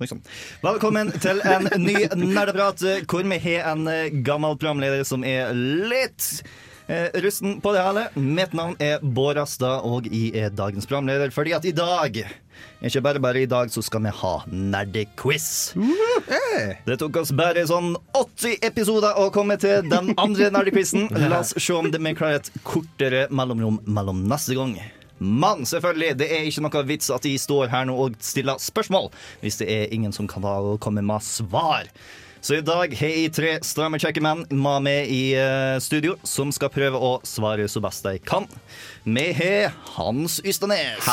sann. Velkommen til en ny Nerdeprat hvor vi har en eh, gammel programleder som er litt eh, rusten på det hele. Mitt navn er Bård Astad, og jeg er dagens programleder fordi at i dag ikke bare bare i dag så skal vi ha nerdequiz. Det tok oss bare sånn 80 episoder å komme til den andre nerdequizen. La oss se om det vi klarer et kortere mellomrom mellom neste gang. Men selvfølgelig, det er ikke noe vits at de står her nå og stiller spørsmål hvis det er ingen som kan komme med svar. Så i dag har jeg tre stramme, kjekke menn med meg i eh, studio som skal prøve å svare så best de kan. Vi har Hans Ystanes.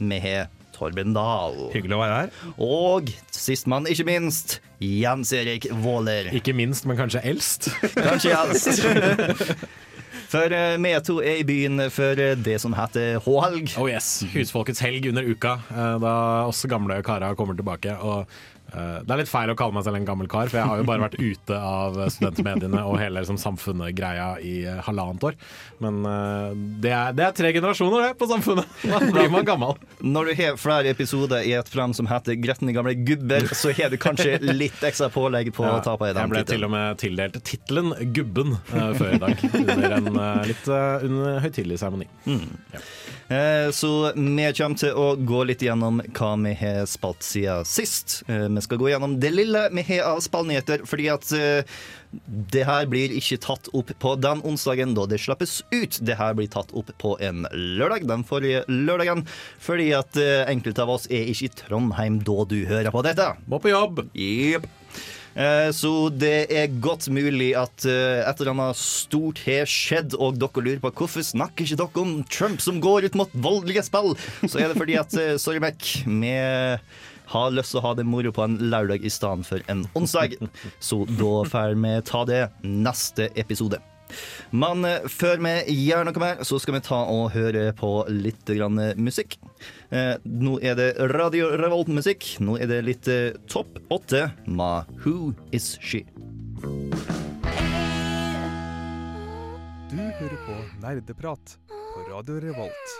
Vi har Torben Dahl. Hyggelig å være her. Og sistmann, ikke minst, Jens Erik Våler. Ikke minst, men kanskje eldst. Kanskje helst. For eh, vi to er i byen for eh, det som heter H-helg. Oh yes, Husfolkets helg under uka, eh, da oss gamle karer kommer tilbake. Og det er litt feil å kalle meg selv en gammel kar, for jeg har jo bare vært ute av studentmediene og hele liksom, samfunnet-greia i eh, halvannet år. Men eh, det, er, det er tre generasjoner det, på Samfunnet. Da blir man gammel. Når du har flere episoder i et program som heter Gretne gamle gubber, så har du kanskje litt ekstra pålegg på å ta på i den jeg ble til og med tildelt tittelen Gubben eh, før i dag, under en eh, litt uh, høytidelig seremoni. Eh, Så vi kommer til å gå litt gjennom hva vi har spalt siden sist. Eh, Vi skal gå gjennom det lille vi har av spallnyheter, fordi at eh, det her blir ikke tatt opp på den onsdagen da det slappes ut. Det her blir tatt opp på en lørdag, den forrige lørdagen, fordi at eh, enkelte av oss er ikke i Trondheim da du hører på dette. Må på jobb! Jepp. Eh, Så det er godt mulig at eh, et eller annet stort har skjedd, og dere lurer på hvorfor snakker ikke dere om Trump som går ut mot voldelige spill? Så er det fordi at eh, sorry, Mac, vi har lyst til å ha det moro på en lørdag i stedet for en onsdag. Så da får vi ta det neste episode. Men eh, før vi gjør noe mer, så skal vi ta og høre på litt grann eh, musikk. Eh, nå er det Radio Revolt-musikk. Nå er det litt eh, Topp åtte med Who Is She? Du hører på Nerdeprat på Radio Revolt.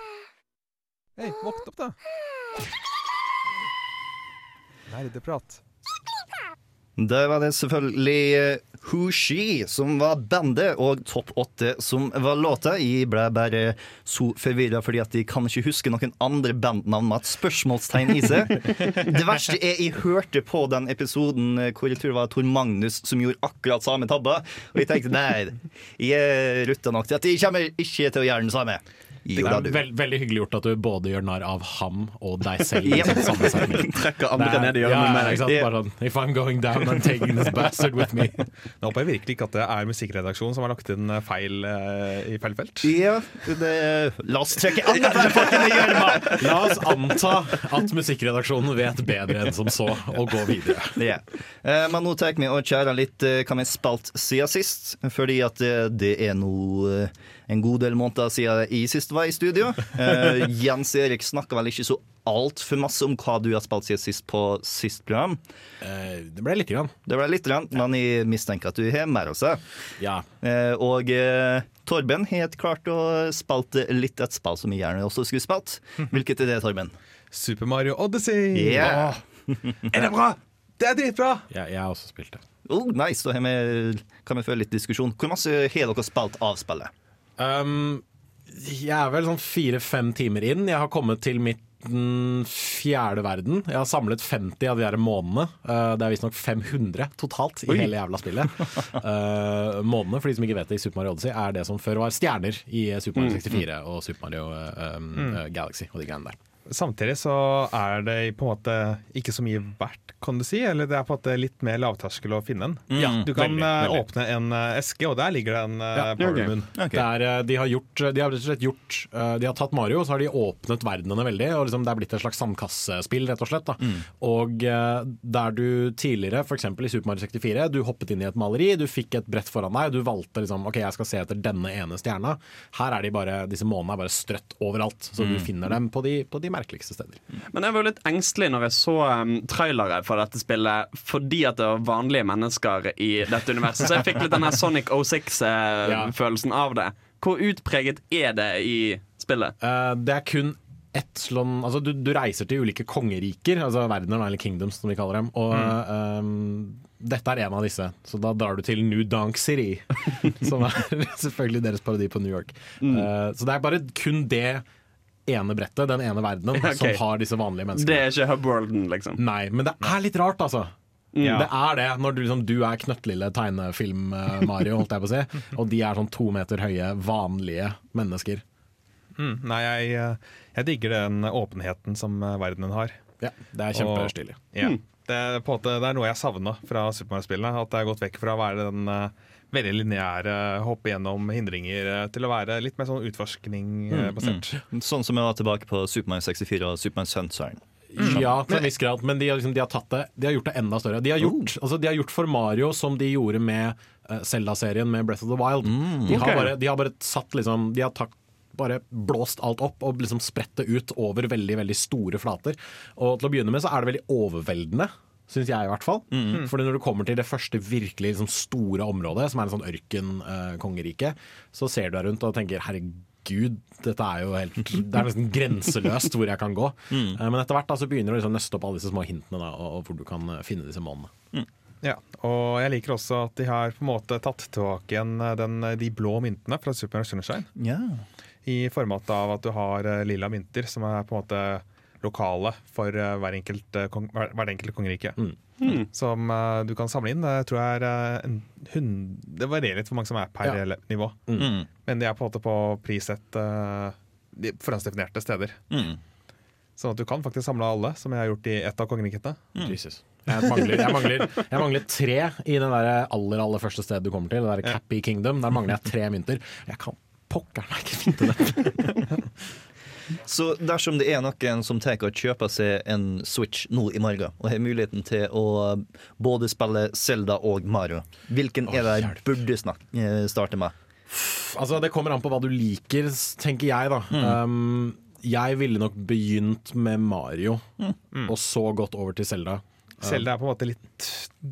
Hei, våkn opp, da! Nerdeprat. Der var det selvfølgelig eh, Who She som var bandet, og Topp 8 som var låta. Jeg ble bare så forvirra fordi at jeg kan ikke huske noen andre bandnavn med et spørsmålstegn i seg. Det verste er jeg hørte på den episoden eh, hvor jeg tror det var Tor Magnus som gjorde akkurat samme tabba, og jeg tenkte nei, jeg er rutta nok til at jeg kommer ikke til å gjøre den samme. Det Jo det er da, veld, veldig hyggelig gjort at du både gjør narr av ham og deg selv. i Yep. samme. Trekker andre er- ned i hjørnet ja? Bare sånn, If I'm going down, I'm taking this bastard with me. Nå håper jeg virkelig ikke at det er musikkredaksjonen som har lagt inn eh, feil uh, i feil felt. Ja, det, la oss trekke andre folkene i gjørma! La oss anta at musikkredaksjonen vet bedre enn som så, og gå videre. Yeah. Uh, Men nå tar vi og kjærer litt uh, hva vi spalt spilt siden sist. Fordi at det er noe en god del måneder siden jeg sist var i studio. Uh, Jens Erik snakka vel ikke så altfor masse om hva du har spilt siden sist på sist program. Uh, det ble lite grann. Det ble litt, grann, men jeg mistenker at du har mer å si. Ja. Uh, Og Torben har helt klart å spilt litt et spill som jeg gjerne også skulle spilt. Hvilket er det, Torben? Super Mario Odyssey! Yeah. Er det bra? Det er dritbra! Ja, jeg har også spilt det. Oh, nice, da har vi, kan vi føle litt diskusjon. Hvor masse har dere spilt av spillet? Um, jeg er vel sånn fire-fem timer inn. Jeg har kommet til mitt den fjerde verden. Jeg har samlet 50 av de der månedene. Uh, det er visstnok 500 totalt i hele jævla spillet. Uh, månedene, for de som ikke vet det, i Super Mario Odyssey er det som før var stjerner i Super Mario 64 og Super Mario uh, um, mm. Galaxy og de greiene der. Samtidig så er det på en måte ikke så mye verdt, kan du si. Eller det er på en måte litt mer lavterskel å finne en. Ja, du kan veldig, eh, veldig. åpne en eh, eske, og der ligger det en uh, Ja, Power okay. Moon. Okay. Er, eh, de, har gjort, de har rett og slett gjort eh, De har tatt Mario, så har de åpnet verdenene veldig. Og liksom det er blitt et slags sandkassespill, rett og slett. Da. Og eh, der du tidligere, f.eks. i Super Mario 64, du hoppet inn i et maleri, du fikk et brett foran deg, du valgte liksom OK, jeg skal se etter denne ene stjerna. Her er de bare, disse månene er bare strøtt overalt, så du finner dem på de, på de merkeligste steder. Men jeg var litt engstelig når jeg så um, trailere for dette spillet, fordi at det var vanlige mennesker i dette universet. Så jeg fikk litt den her Sonic 06-følelsen av det. Hvor utpreget er det i spillet? Uh, det er kun et slån Altså, du, du reiser til ulike kongeriker, altså verdener, eller kingdoms, som vi kaller dem. Og eh, dette er en av disse, så da drar du til New Donk City. som er selvfølgelig deres parodi på New York. Eh, så det er bare kun det ene brettet, den ene verdenen, okay. som har disse vanlige menneskene. Det er ikke Hubworlden, liksom. Nei, men det er litt rart, altså. Ja. Det er det, når du, liksom, du er knøttlille tegnefilm-Mario, holdt jeg på å si, og de er sånn to meter høye, vanlige mennesker. Mm, nei, jeg, eh, jeg digger den åpenheten som eh, verdenen har. Ja, det er kjempestilig. Ja. Det, er det er noe jeg savna fra Super Mario-spillene. At det er gått vekk fra å være den eh, veldig lineære hoppe gjennom hindringer eh, til å være litt mer sånn utforskning-basert. Sånn som jeg var tilbake på Supermann 64 og Supermann Mario Sunshine. Ja, til en viss grad, men de har, liksom, de har, tatt det, de har gjort det enda større. De har gjort, altså, de har gjort for Mario som de gjorde med uh, Zelda-serien med Breath of the Wild. de, har okay. bare, de har bare satt liksom De har tatt bare blåst alt opp og liksom spredt det ut over veldig veldig store flater. Og til å begynne med så er det veldig overveldende. Syns jeg, i hvert fall. Fordi Når du kommer til det første virkelig liksom, store området, som er en sånn ørken-kongerike, så ser du deg rundt og tenker herregud, dette er jo helt Det er nesten grenseløst hvor jeg kan gå. Eh, Men etter hvert da, så begynner du liksom å nøste opp alle disse små hintene da, og, og hvor du kan eh, finne disse månene. Ja, og jeg liker også at de har på en måte tatt tilbake igjen eh, den, de blå myntene fra Super Mario Sunshine. Ja. I format av at du har eh, lilla mynter, som er på en måte lokale for eh, hver enkelt, eh, hver, enkelt kongerike. Mm. Som uh, du kan samle inn. Det tror jeg er en hund... Det varierer litt hvor mange som er per Ja. nivå. Mm. Men de er på en måte på prissett uh, forhåndsdefinerte steder. Mm. Sånn at du kan faktisk samle alle, som jeg har gjort i ett av kongerikene. Jesus. Jeg mangler, jeg, mangler, jeg mangler tre i det der aller aller første stedet du kommer til. Det der Cappy Kingdom. Der mangler jeg tre mynter. Jeg kan pokker meg ikke finne det. Så dersom det er noen som tar og kjøper seg en Switch nå i morgen, og har muligheten til å både spille Zelda og Mario, hvilken er det jeg burde eh, starte med? Altså, det kommer an på hva du liker, tenker jeg, da. Um, jeg ville nok begynt med Mario, og så gått over til Selda. Selv det er på en måte litt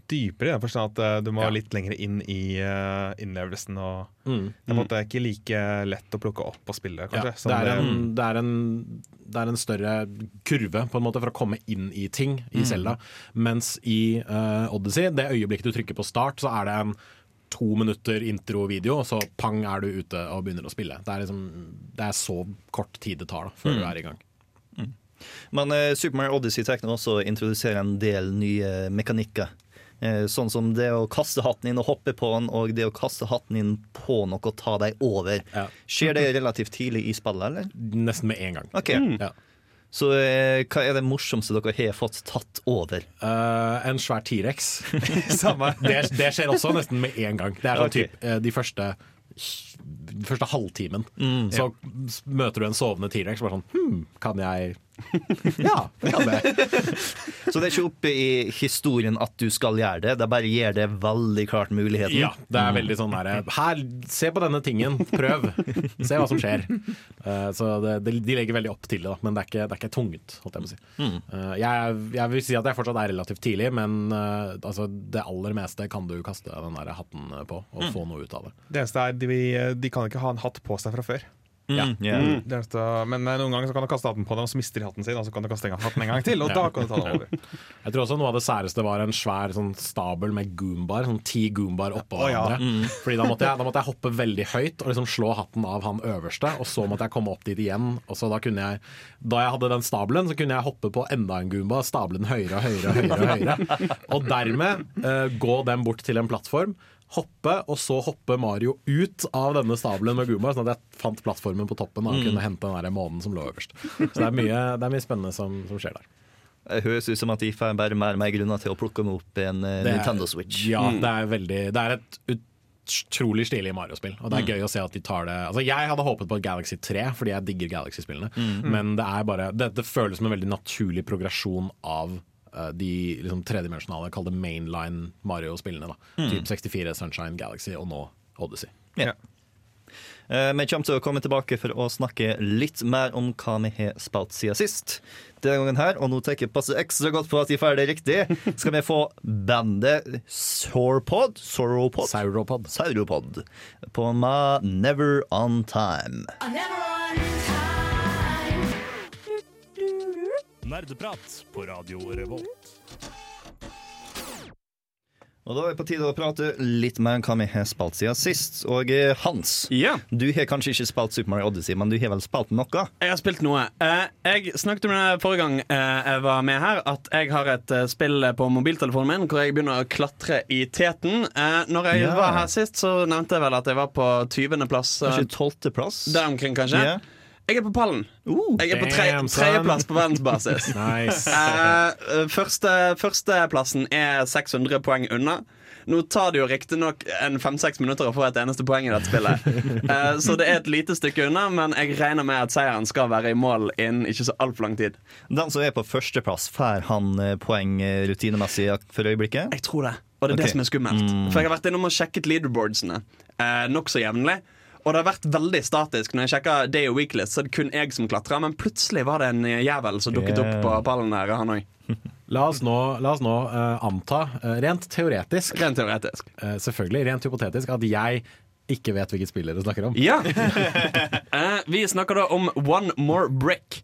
dypere, i den forstand at eh, du må Ja. litt lenger inn i uh, innlevelsen. Og Mm. det er en måte ikke like lett å plukke opp og spille, Ja, det, er en, det, er en, det er en større kurve på en måte for å komme inn i ting i Selda. Mens i uh, Odyssey, det øyeblikket du trykker på start, så er det en to minutter introvideo, og så pang er du ute og begynner å spille. Det er, liksom, det er så kort tid det tar da, før du er i gang. Men eh, Super Mario Odyssey nå også introdusere en del nye mekanikker. Eh, sånn som det å kaste hatten inn og hoppe på den, og det å kaste hatten inn på noe og ta deg over. Ja. Skjer det relativt tidlig i spillet, eller? Nesten med en gang. Ok, Ja. Så eh, hva er det morsomste dere har fått tatt over? Uh, en svær T-rex. Det, det skjer også nesten med en gang. Det er sånn okay. typ, de første den første halvtimen. så ja. møter du en sovende T-rex bare sånn Hm, kan jeg Ja, det kan det. Så det er ikke oppe i historien at du skal gjøre det, det bare gir det veldig klart muligheten. Ja, det er veldig sånn derre Her, se på denne tingen, prøv. Se hva som skjer. Eh, så det, det, de legger veldig opp til det, da, men det er ikke, det er ikke tungt, holdt jeg på å si. Eh, jeg, jeg vil si at jeg fortsatt er relativt tidlig, men eh, altså, det aller meste kan du kaste den der hatten på og få noe ut av det. Det eneste er de, de kan ikke ha en hatt på seg fra før. Ja. Mm. Det eneste, men noen ganger så kan du kaste hatten på dem, og så mister de hatten sin. Og så kan du kaste hatten en gang til, og da kan du ta den over. Jeg tror også noe av det særeste var en svær sånn stabel med goombar, sånn ti goombar oppå Å, ja. hverandre. Fordi da måtte, jeg, da måtte jeg hoppe veldig høyt og liksom slå hatten av han øverste, og så måtte jeg komme opp dit igjen. Og så da kunne jeg, da jeg hadde den stabelen, så kunne jeg hoppe på enda en goomba, stable den høyere og høyere og høyere. Og høyere Og dermed uh, gå den bort til en plattform. Hoppe, og så hoppe Mario ut av denne stabelen med Goomba, sånn at jeg fant plattformen på toppen og kunne hente den der månen som lå øverst. Så det er mye, det er mye spennende som, som skjer der. Det høres ut som at de får bare mer og mer grunner til å plukke meg opp en eh, er- Nintendo Switch. Ja, det er veldig Det er et utrolig stilig Mario-spill. Og det er gøy å se at de tar det Altså Jeg hadde håpet på et Galaxy 3, fordi jeg digger Galaxy-spillene. Men det er bare Dette føles som en veldig naturlig progresjon av de liksom, tredimensjonale, kall det mainline Mario-spillene. da Typ 64, Sunshine, Galaxy og nå Odyssey. Ja. Eh, Vi kommer til å komme tilbake for å snakke litt mer om hva vi har spilt siden sist. Denne gangen her, og nå tenker jeg passe ekstra godt på at de får det riktig, skal vi få bandet Sauropod Sauropod? Sauropod. Sauropod på Ma Never On Time. Nerdeprat på Radio Revolt. Og Da er det på tide å prate litt mer om hva vi har spilt siden sist. Og eh, Hans, Ja. du har kanskje ikke spilt Super Mario Odyssey, men du har vel spilt noe? Jeg har spilt noe. Eh, jeg snakket om det forrige gang eh, jeg var med her, at jeg har et spill på mobiltelefonen min hvor jeg begynner å klatre i teten. Eh, når jeg Ja. var her sist, så nevnte jeg vel at jeg var på 20.-plass. Kanskje plass? Der omkring, kanskje. Ja. Jeg er på pallen. Uh, Jeg er på tre, tredjeplass på verdensbasis. Nice. uh, første, førsteplassen er 600 poeng unna. Nå tar det jo riktignok fem-seks minutter å få et eneste poeng i dette spillet. Uh, så det er et lite stykke unna, men jeg regner med at seieren skal være i mål innen ikke så altfor lang tid. Den som er på førsteplass, får han poeng rutinemessig for øyeblikket? Jeg tror det. Og det er okay. det som er skummelt. For jeg har vært innom og sjekket leaderboardsene uh, nokså jevnlig. Og det har vært veldig statisk. Når jeg sjekka Day of Weeklist, så er det kun jeg som klatrer. Men plutselig var det en jævel som dukket opp på pallen der, han òg. La oss nå, la oss nå uh, anta, uh, rent teoretisk, Rent teoretisk. Uh, selvfølgelig rent hypotetisk, at jeg ikke vet hvilket spill dere snakker om. Ja. Eh, vi snakker da om One More Brick.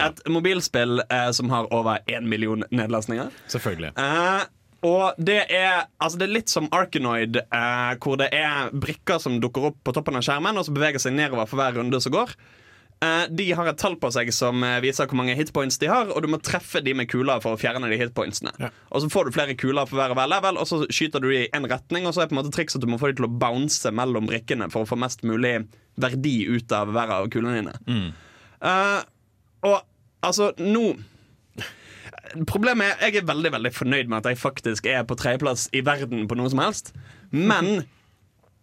Et mobilspill eh, som har over én million nedlastninger. Selvfølgelig. Eh, og det er, altså det er litt som Arkanoid, eh, hvor det er brikker som dukker opp på toppen av skjermen, og så beveger seg nedover for hver runde som går. Eh, de har et tall på seg som eh, viser hvor mange hitpoints de har, og du må treffe de med kuler for å fjerne de hitpointsene. Ja. Og så får du flere kuler for hver og hver level, og så skyter du de i en retning, og så er på en måte triks at du må få de til å bounce mellom brikkene for å få mest mulig verdi ut av hver av kulene dine. Eh, og altså, nå Problemet er jeg er veldig veldig fornøyd med at jeg faktisk er på tredjeplass i verden på noe som helst. Men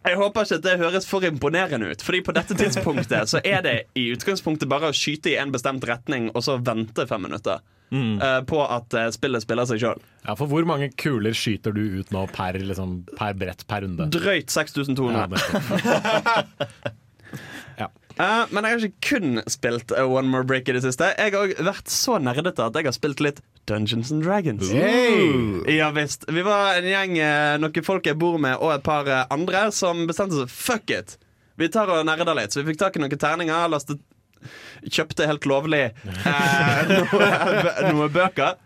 jeg håper ikke at det høres for imponerende ut. Fordi på dette tidspunktet så er det i utgangspunktet bare å skyte i en bestemt retning og så vente fem minutter. eh, på at eh, spillet spiller seg sjøl. Ja, for hvor mange kuler skyter du ut nå per, liksom, per brett per runde? Drøyt Ja, 6200. Eh, men jeg har ikke kun spilt eh, One More Break i det siste. Jeg har også vært så nerdete at jeg har spilt litt Dungeons and Dragons. Ja visst. Vi var en gjeng, eh, noen folk jeg bor med, og et par andre, som bestemte seg fuck it. Vi tar og nerder litt. Så vi fikk tak i noen terninger, lastet Kjøpte helt lovlig eh, noe, noe bøker.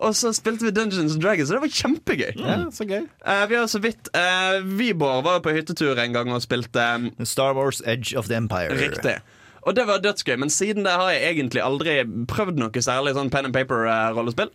Og så spilte vi Dungeons and Dragons, og det var kjempegøy. Ja, så gøy. uh, vi har så vidt uh, Vibor var på hyttetur en gang og spilte um, Star Wars Edge of the Empire. Riktig. Og det var dødsgøy, men siden det har jeg egentlig aldri prøvd noe særlig sånn pen and paper-rollespill.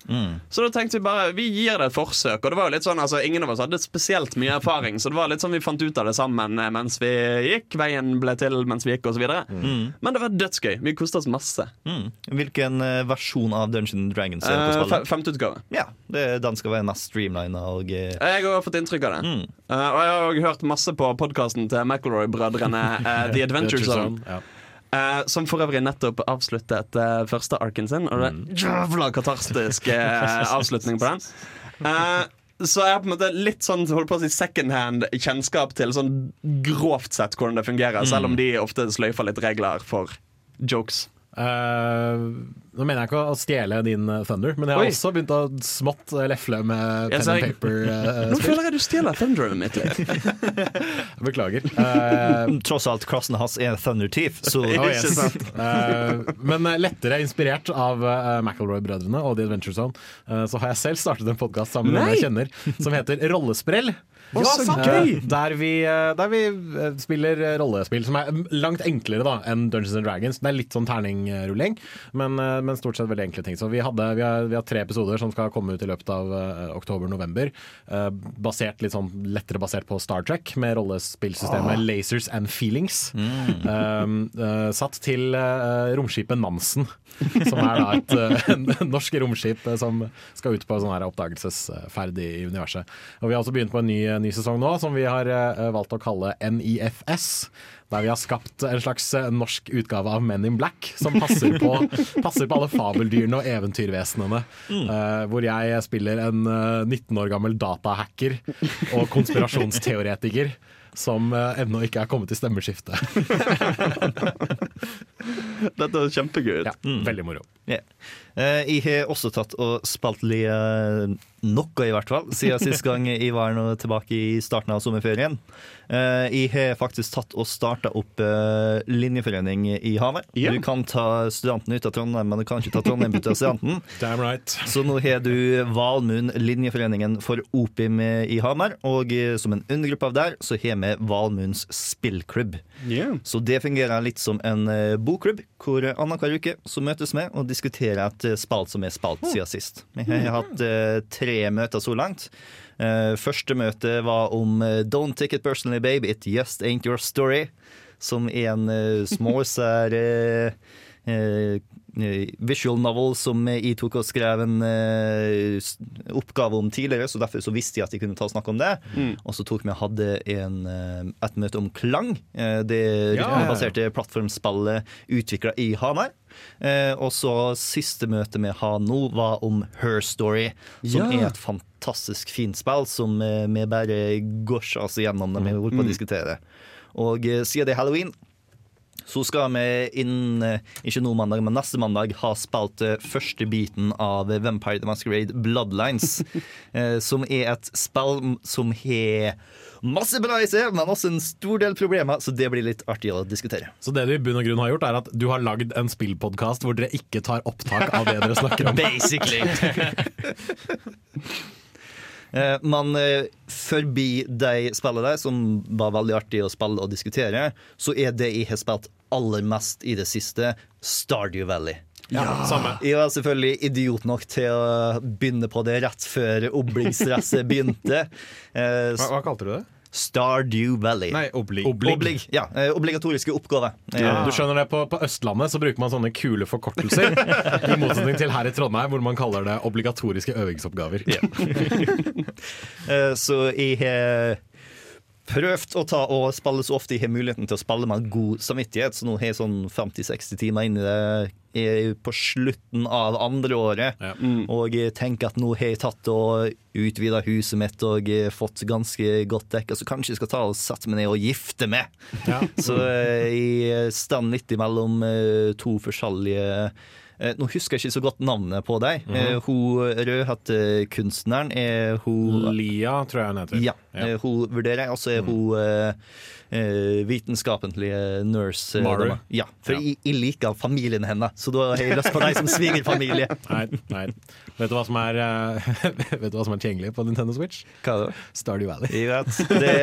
Så da tenkte vi bare vi gir det et forsøk. Og det var jo litt sånn, altså Ingen av oss hadde spesielt mye erfaring, så det var litt sånn vi fant ut av det sammen eh, mens vi gikk. Veien ble til mens vi gikk, osv. Mm. Men det var dødsgøy. Vi koste oss masse. Mm. Hvilken eh, versjon av Dungeons Dragons er det på Uh? Femteutgave. Ja, det, den skal være mest streamlina og eh, Jeg har fått inntrykk av det. Eh, og jeg har hørt masse på podkasten til McElroy-brødrene, uh, The Adventure Zone. Ja. Eh, som for øvrig nettopp avsluttet uh, første arken sin. Og det er jævla katartisk uh, avslutning på den. Uh, så jeg har på en måte litt sånn holdt på å si second hand kjennskap til sånn grovt sett hvordan det fungerer, selv om de ofte sløyfer litt regler for jokes. Eh, nå mener jeg ikke å stjele din eh, thunder, men jeg har Oi. også begynt å smått eh, lefle med pen and paper. Uh, Nå føler jeg du stjeler Thunderen mitt litt. Beklager. Uh, Tross alt, klassen hans er Thunder Thief, så Oh, yes. Eh, men lettere inspirert av uh, McElroy-brødrene og The Adventure Zone, så har jeg selv startet en podkast sammen med noen jeg kjenner som heter Rollesprell. Å, så Eh, gøy! Der vi, eh, der vi eh, spiller eh, rollespill som er mm, langt enklere da enn Dungeons and Dragons. Det er litt sånn terningrulling, men, eh, men stort sett veldig enkle ting. Så vi, hadde, vi, har, vi har tre episoder som skal komme ut i løpet av eh, oktober-november. eh, basert litt sånn lettere basert på Star Trek, med rollespillsystemet Lasers and Feelings. Eh, uh, satt til uh, romskipet Nansen, som er da et uh, norsk romskip eh, som skal ut på sånn her oppdagelsesferd i, i universet. Og Vi har også begynt på en ny, ny sesong nå, som vi har eh, valgt å kalle NIFS. Der vi har skapt en slags eh, norsk utgave av Men in Black, som passer på, passer på alle fabeldyrene og eventyrvesenene. Eh, hvor jeg spiller en eh, 19 år gammel datahacker og konspirasjonsteoretiker. Som uh, ennå ikke er kommet til stemmeskifte. Dette er kjempegøy. Ja, mm. veldig moro. Yeah. Eh, jeg har også tatt og spilt litt eh, noe, i hvert fall, siden sist gang jeg var nå tilbake i starten av sommerferien. Eh, jeg har faktisk tatt og starta opp eh, linjeforening i Hamar. Yeah. Du kan ta studenten ut av Trondheim, men du kan ikke ta Trondheim ut av studenten. Damn right. Så nå har du Valmund, linjeforeningen for Opim i Hamar. Og eh, som en undergruppe av der, så har vi Valmunds spillklubb. Yeah. Så det fungerer litt som en eh, bokklubb, hvor annenhver uke så møtes vi og diskuterer et eh, spalt som er spalt siden sist. Vi har hatt eh, tre møter så langt. Første møte var om Don't take it personally, babe, it just ain't your story. Som er en småsær visual novel som jeg tok og skrev en eh, oppgave om tidligere, så derfor så visste jeg at jeg kunne ta og snakke om det. Og så tok vi og hadde en, eh, et møte om klang. Eh, det Ja. plattformspillet utvikla i Hamar. Eh, og så siste møte vi har nå, var om Her Story, som Ja. er et fantastisk fint spill som eh, vi bare gåsja oss gjennom når vi holdt på å diskutere. Og eh, siden det er halloween, så skal vi inn, eh, ikke nå mandag, men neste mandag, ha spilt eh, første biten av Vampire the Masquerade Bloodlines. eh, som er et spill som har masse bra i seg, men også en stor del problemer, så det blir litt artig å diskutere. Så det du i bunn og grunn har gjort, er at du har lagd en spillpodkast hvor dere ikke tar opptak av det dere snakker om. Basically. Eh, Men eh, forbi de spillene der, som var veldig artig å spille og diskutere, så er det jeg har spilt aller mest i det siste, Stardew Valley. Ja, samme. Jeg var selvfølgelig idiot nok til å begynne på det rett før Oblig-stresset begynte. Eh, Hva, hva kalte du det? Stardew Valley. Nei, oblig. Oblig. Oblig, ja, eh, obligatoriske oppgave. Ja. Du skjønner det, på, på Østlandet så bruker man sånne kule forkortelser. I motsetning til her i Trondheim, hvor man kaller det obligatoriske øvingsoppgaver. Yeah. Så jeg har prøvd å ta og spille så ofte jeg har muligheten til å spille med god samvittighet. Så nå har jeg sånn 50-60 timer inn i det. Jeg er på slutten av andre året. Ja. Og jeg tenker at nå har jeg tatt og utvida huset mitt og eh, fått ganske godt dekka, så kanskje jeg skal ta og sette meg ned og gifte meg. Ja. Så eh, jeg står litt imellom eh, to forskjellige eh, Nå husker jeg ikke så godt navnet på deg. Eh, Hun rødhettekunstneren er hun Lia, tror jeg hun heter. ja, eh, hun vurderer jeg. Og så er hun eh, eh, vitenskapelige nurse. eh, Maru. Ja, for Ja. Jeg, jeg liker familien hennes, så da har jeg lyst på deg som svigerfamilie. Nei, nei. Vet du hva som er, eh, vet du hva som er tilgjengelig på Nintendo Switch? Hva er det? Stardew Valley. Jeg vet. Det,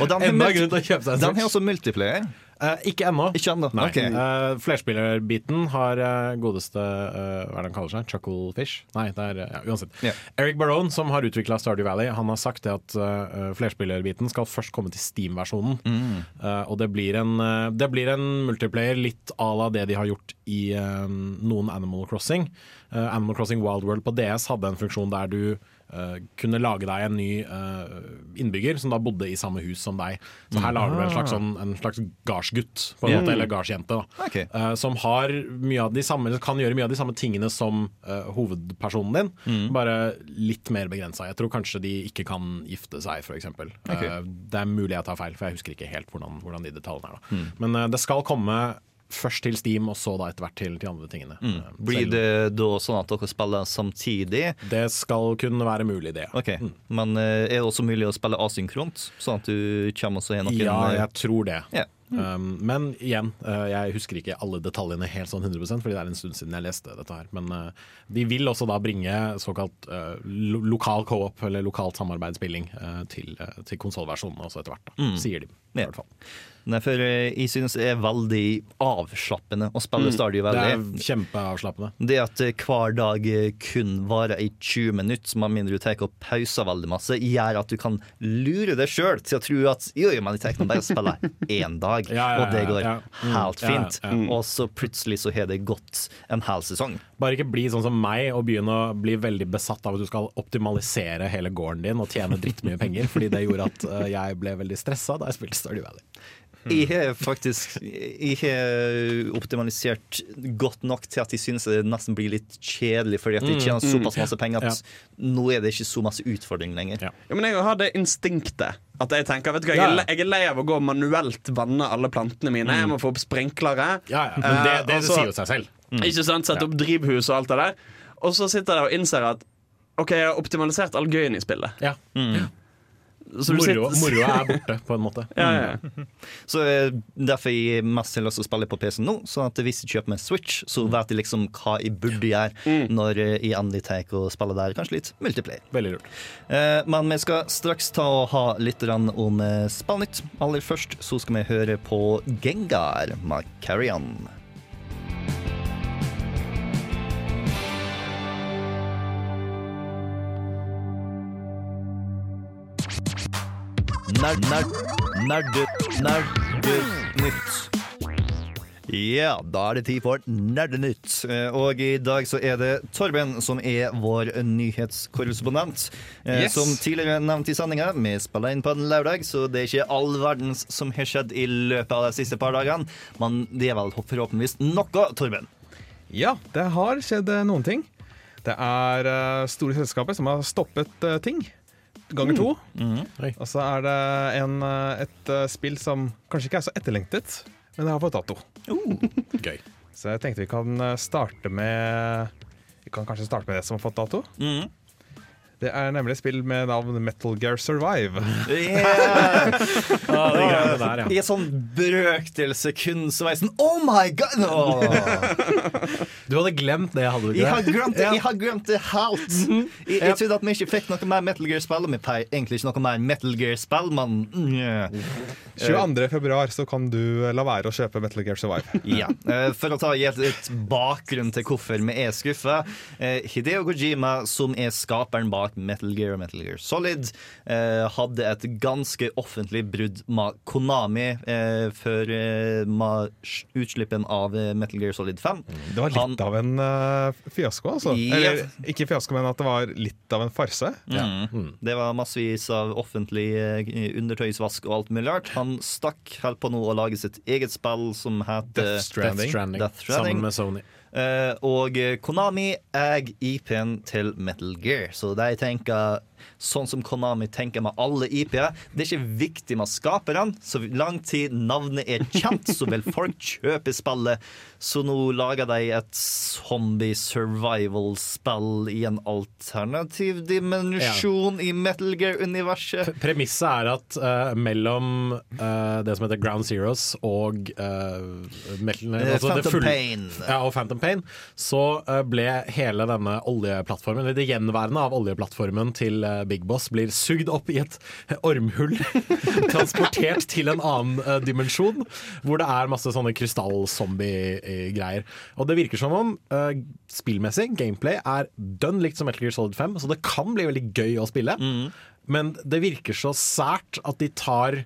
og den har, multi, en den har også multiplayer. Eh, ikke ennå. Ikke ennå. Nei. Okay. Eh, flerspillerbiten har eh, godeste eh, Hva er det han kaller seg? Chucklefish? Nei, det er ja, uansett. Ja. Eric Barone, som har utvikla Stardew Valley, Han har sagt det at eh, flerspillerbiten skal først komme til Steam-versjonen. Mm. Eh, og det blir, en, eh, det blir en multiplayer litt à la det de har gjort i eh, noen Animal Crossing. Eh, Animal Crossing Wild World på DS hadde en funksjon der du eh, kunne lage deg en ny uh, innbygger som da bodde i samme hus som deg. Så her lager du en slags, sånn, en slags gardsgutt, på en Ja. måte, eller gardsjente, da. Ok. Eh, som samme, kan gjøre mye av de samme tingene som hovedpersonen din, Mm. bare litt mer begrensa. Jeg tror kanskje de ikke kan gifte seg, f.eks. eksempel Uh, det er mulig jeg tar feil, for jeg husker ikke helt hvordan, hvordan de detaljene er. Da. Mm. Men det skal komme først til Steam, og så da etter hvert til de andre tingene. Eh, Mm. Blir det da sånn at dere spiller samtidig? det skal kunne være mulig, det. Ok, Men eh, er det også mulig å spille asynkront? Sånn at du kommer også gjennom Ja, eh, jeg tror det. Ja. Um, men igjen, eh, jeg husker ikke alle detaljene helt sånn 100 fordi det er en stund siden jeg leste dette her. Men eh, de vil også da bringe såkalt eh, lo lokal co-op, eller lokalt samarbeidsspilling, eh, til, til konsollversjonen også etter hvert. Da, Sier de. i hvert fall. Nei, for eh, jeg synes det er veldig avslappende å spille Stardew Det er kjempeavslappende. Det at eh, hver dag eh, kun varer i 20 minutter, med mindre du tar og pauser veldig masse, gjør at du kan lure deg sjøl til å tro at jo, jo, men jeg tar bare å spille én dag, Ja, ja, og det går ja. Mm, helt ja, ja, fint. ja. Og så plutselig så har det gått en hel sesong. Bare ikke bli sånn som meg og begynne å bli veldig besatt av at du skal optimalisere hele gården din og tjene drittmye penger, fordi det gjorde at jeg ble veldig stressa da jeg spilte Stardew Valley. Jeg har faktisk Jeg har optimalisert godt nok til at jeg synes det nesten blir litt kjedelig, fordi at jeg tjener såpass masse penger at nå er det ikke så masse utfordring lenger. Ja. Men jeg har det instinktet. At jeg tenker, vet du hva, jeg, Ja, er le- jeg er lei av å gå og manuelt vanne alle plantene mine. Jeg må få opp sprinklere. Ja, ja, men det, Eh, det sier jo seg selv. Ikke sant? Sette opp drivhus og alt det der. Og så sitter jeg der og innser at OK, jeg har optimalisert all gøyen i spillet. Ja. Så du Moro, er borte, på en måte. Ja, ja, ja. Så eh, Derfor jeg mest har lyst til å spille på PC nå. så at hvis jeg kjøper meg Switch, så vet jeg liksom hva jeg burde gjøre når eh, jeg endelig tar og spiller der. Kanskje litt multiplayer. Veldig lurt. Eh, men vi skal straks ta og ha litt om eh, spillnytt. Aller først så skal vi høre på Gengar med Carry Nerd, nerd, nerде, nerdenytt. Ja, da er det tid for Nerdenytt. Eh, Og i dag så er det Torben som er vår nyhetskorrespondent. Eh, Yes. Som tidligere nevnt i sendinga, vi spiller inn på en lørdag, så det er ikke all verdens som har skjedd i løpet av de siste par dagene. Men det er vel forhåpentligvis noe, Torben. Ja, det har skjedd eh, noen ting. Det er store selskaper som har stoppet ting. Ganger to. Oi. Og så er det en, eh, et eh, spill som kanskje ikke er så etterlengtet, men det har fått dato. Gøy. Så jeg tenkte vi kan eh, starte med Vi kan kanskje starte med det som har fått dato. Det er nemlig et spill med navn Metal Gear Survive. Yeah. Ah, det det der, ja. I en sånn brøkdel sekund så var jeg sånn Oh my god! Oh. Du hadde glemt det, hadde du Jeg har glemt det, jeg har glemt det helt. Jeg, -hmm. jeg trodde at vi ikke fikk noe mer Metal Gear-spill. Og vi får egentlig ikke noe mer Metal Gear-spill, men mm, 22. februar så kan du eh, la være å kjøpe Metal Gear Survive. ja. Eh, For å ta gi et, et bakgrunn til hvorfor vi er skuffa. Hideo Kojima, som er skaperen bak Metal Gear og Metal Gear Solid, eh, hadde et ganske offentlig brudd med Konami eh, før eh, utslippen av eh, Metal Gear Solid 5. Det var litt Han- av en uh, fiasko, altså. Ja. Eller ikke fiasko, men at det var litt av en farse. Mm. Det var massevis av offentlig eh, undertøysvask og alt mulig rart. Han stakk helt på nå å lage sitt eget spill som heter Death Death Stranding. Stranding, Death Stranding. sammen med Sony. Eh, og Konami eier IP-en til Metal Gear, så de tenker sånn som Konami tenker med alle IP-er. Det er ikke viktig med skaperne. Så lang tid navnet er kjent, så vil folk kjøpe spillet. Så nå lager de et zombie survival-spill i en alternativ dimensjon i Metal Gear-universet. Premisset er at uh, mellom uh, det som heter Ground Zeroes og uh, metal, altså Phantom full, Pain. Ja, og Phantom Pain, så ble hele denne oljeplattformen, eller det gjenværende av oljeplattformen til Big Boss, blir sugd opp i et ormhull. transportert til en annen eh, dimensjon, hvor det er masse sånne krystallzombie-greier. Og det virker som om eh, spillmessig, gameplay, er dønn likt som Metal Gear Solid 5, så det kan bli veldig gøy å spille. Men det virker så sært at de tar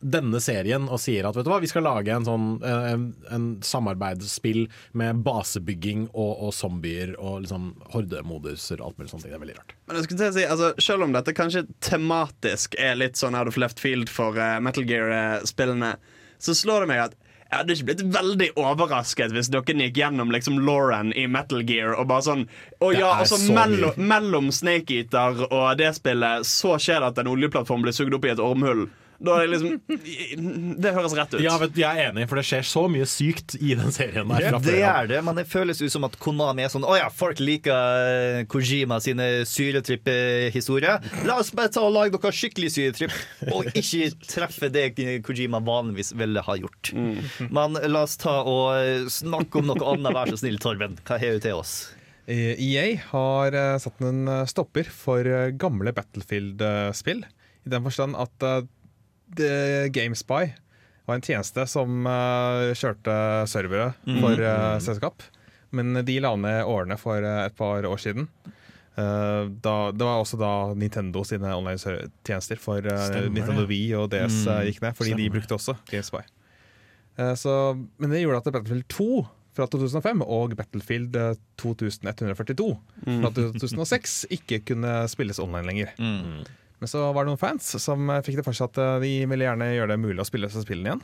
denne serien og sier at vet du hva, vi skal lage en sånn eh, en, en samarbeidsspill med basebygging og, og zombier og liksom hordemoduser og alt mulig sånt. Det er veldig rart. Men jeg skulle si, altså, Selv om dette kanskje tematisk er litt sånn out of left field for uh, Metal Gear-spillene, så slår det meg at jeg hadde ikke blitt veldig overrasket hvis dere gikk gjennom liksom Lauren i Metal Gear og bare sånn Å ja, og så så mellom, mellom Snake Eater og det spillet så skjer det at en oljeplattform blir sugd opp i et ormhull. Da er det liksom Det høres rett ut. Ja, vet, du, jeg er enig, for det skjer så mye sykt i den serien der. Det er det, men det føles ut som at Konami er sånn Å ja, folk liker eh, Kojima sine syretripp-historier. La oss bare ta og lage noe skikkelig syretripp, og ikke treffe det Kojima vanligvis ville ha gjort. Men la oss ta og eh, snakke om noe annet, vær så snill, Torben. Hva har du til oss? Eh, EA har satt en stopper for gamle Battlefield-spill. I den forstand at GameSpy var en tjeneste som eh, kjørte servere for eh, selskap. Men de la ned årene for eh, et par år siden. Da, det var også da Nintendo sine online-tjenester for Stemmer Nintendo det. Wii og DS mm, gikk ned, fordi de brukte også GameSpy. Så, men det gjorde at Battlefield 2 fra 2005 og Battlefield eh, 2142 fra 2006 ikke kunne spilles online lenger. Men så var det noen fans som eh, fikk det for seg at eh, de ville gjerne gjøre det mulig å spille disse spillene igjen.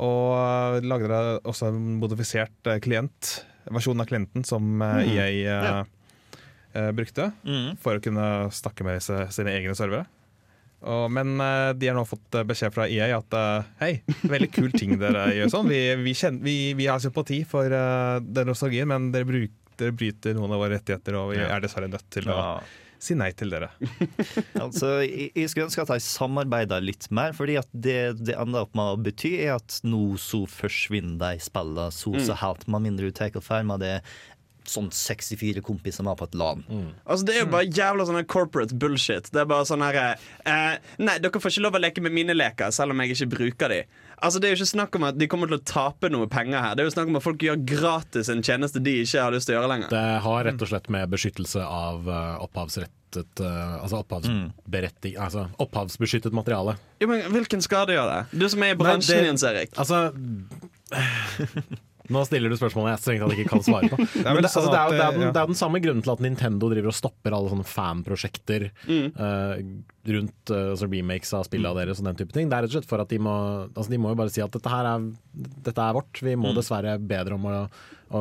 Og eh, lagde også en modifisert klient, versjon av klienten som EA eh, eh, brukte for å kunne snakke med sine egne servere. Og, men de har nå fått beskjed fra EA at hei, veldig kul ting dere gjør sånn. Vi, vi, kjenner, vi, vi har sympati for den nostalgien, men dere, bruk, dere bryter noen av våre rettigheter, og vi er dessverre nødt til å si nei til dere. Altså, jeg, jeg skulle ønske at de samarbeida litt mer, fordi at det det ender opp med å bety, er at nå så forsvinner de spillene så så helt, med mindre du tar og med det sånn 64 kompiser med på et LAN. Altså Det er jo bare jævla sånn corporate bullshit. Det er bare sånn her eh, Nei, dere får ikke lov å leke med mine leker, selv om jeg ikke bruker de. Altså Det er jo ikke snakk om at de kommer til å tape noe penger her. Det er jo snakk om at folk gjør gratis en tjeneste de ikke har lyst til å gjøre lenger. Det har rett og slett med beskyttelse av eh, opphavsrettet eh, Altså opphavsberettig Altså opphavsbeskyttet materiale. Jo, men Hvilken skade gjør det? Du som er i bransjen, Jens Erik. Altså Nå stiller du spørsmålet jeg strengt tatt ikke kan svare på. Men det, altså, sånn det, er det, er, den- det er den samme grunnen til at Nintendo driver og stopper alle sånne fanprosjekter uh, rundt uh, remakes av spillene deres og den type ting. Det er rett og slett for at de må altså, De må jo bare si at dette her er, dette er vårt. Vi må dessverre be dere om å,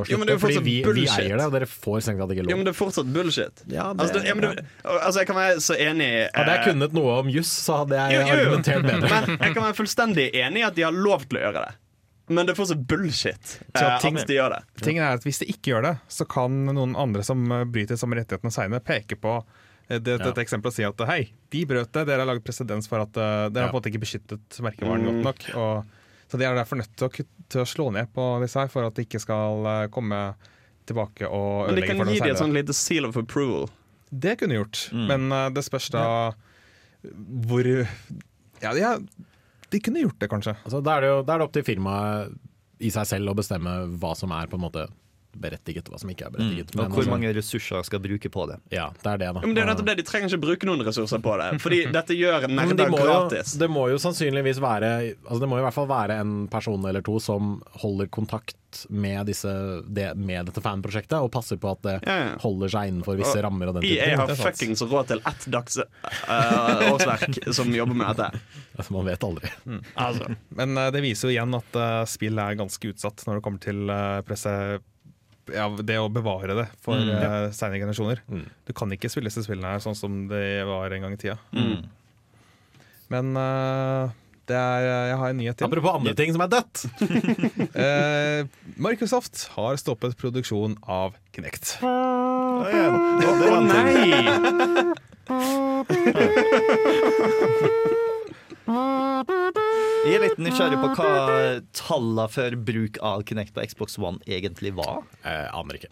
Jo, men det er fordi vi, vi eier det, og dere får strengt tatt ikke Jo, men det er fortsatt bullshit. Ja, det- altså, ja, men det, altså, jeg kan være så enig Hadde jeg eh, kunnet noe om juss, så hadde jeg jo, jo. argumentert bedre. Men jeg kan være fullstendig enig i at de har lov til å gjøre det. Men det er fortsatt bullshit eh, ting- at de gjør det. Tingen er at Hvis de ikke gjør det, så kan noen andre som eh, bryter samme rettighetene seinere, peke på eh, det, dette eksempelet og si at hei, de brøt det, dere har laget presedens for at dere har på en måte ikke beskyttet merkevaren godt nok. Og, så de er derfor nødt til å, til å slå ned på disse her for at de ikke skal komme tilbake og ødelegge for dem. Men de kan gi dem et sånn lite seal of approval. Det kunne gjort, men eh, det spørs da hvor Ja, de, er, de kunne gjort det, kanskje. Altså, da er det jo da er det opp til firmaet i seg selv å bestemme hva som er på en måte berettiget, og hva som ikke er berettiget. Og hvor altså, mange ressurser skal bruke på det. Ja, det er det, da. Ja, men det er nettopp det, De trenger ikke bruke noen ressurser på det. Fordi dette gjør nerder de jo, gratis. det må jo sannsynligvis være altså Det må i hvert fall være en person eller to som holder kontakt med, disse, det, med dette fanprosjektet, og passer på at det Ja, ja. holder seg innenfor visse Og rammer. og den EA ting. har fuckings råd til ett dags uh, årsverk som jobber med dette. Altså, man vet aldri. Altså. Men uh, det viser jo igjen at uh, spill er ganske utsatt når det kommer til uh, presse ja, det å bevare det for mm, senere generasjoner. Du kan ikke spille disse spillene her sånn som det var en gang i tida. Men uh, det er, jeg har en nyhet til. Apropos andre ting som er dødt! uh, Microsoft har stoppet produksjon av Kinect. Å nei! Jeg er litt nysgjerrig på hva tallene for bruk av Kinect på Xbox One egentlig var. Eh, aner ikke.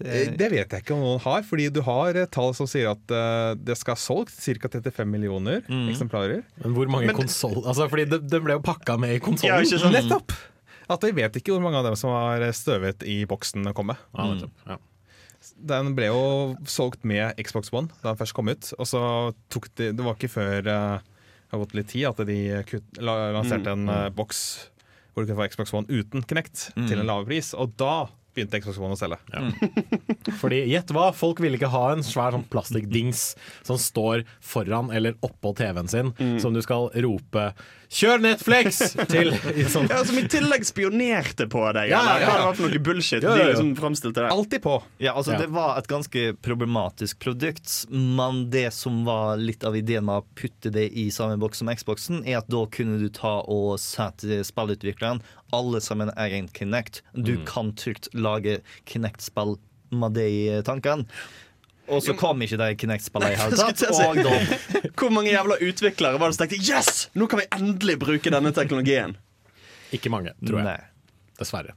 Eh, Det vet jeg ikke om noen har, fordi du har eh, tall som sier at eh, det skal ha solgt ca. 35 millioner eksemplarer. Men hvor mange konsoll Altså, fordi det, det ble jo pakka med i Ja, konsollen. Ja, sånn. Nettopp! At vi vet ikke hvor mange av dem som har støvet i boksen å komme. Ja, nettopp. Ja. Den ble jo solgt med Xbox One da den først kom ut. Og så tok de Det var ikke før eh, det har gått litt tid at de kutt, la, lanserte en eh, boks hvor du kunne få Xbox One uten Kinect til en lavere pris. Og da begynte Xbox One å selge. Fordi gjett hva, folk ville ikke ha en svær sånn plastikkdings som står foran eller oppå TV-en sin, som du skal rope 'kjør Netflix!' til. i Sånn. Ja, Som i tillegg spionerte på deg, Ja, eller hva ja. det var for noe bullshit Ja, ja, ja. de liksom framstilte det. Alltid på. Ja, altså Ja. Det var et ganske problematisk produkt, men det som var litt av ideen med å putte det i samme boks som Xboxen, er at da kunne du ta og sette spillutvikleren alle sammen er en Kinect. Du Mm. kan trygt lage Kinect-spill med det i tankene. Og så kom ikke de Kinect-spillene i hele tatt. si. Og da Hvor mange jævla utviklere var det som tenkte Yes! Nå kan vi endelig bruke denne teknologien? Ikke mange, tror jeg. Nei. Dessverre.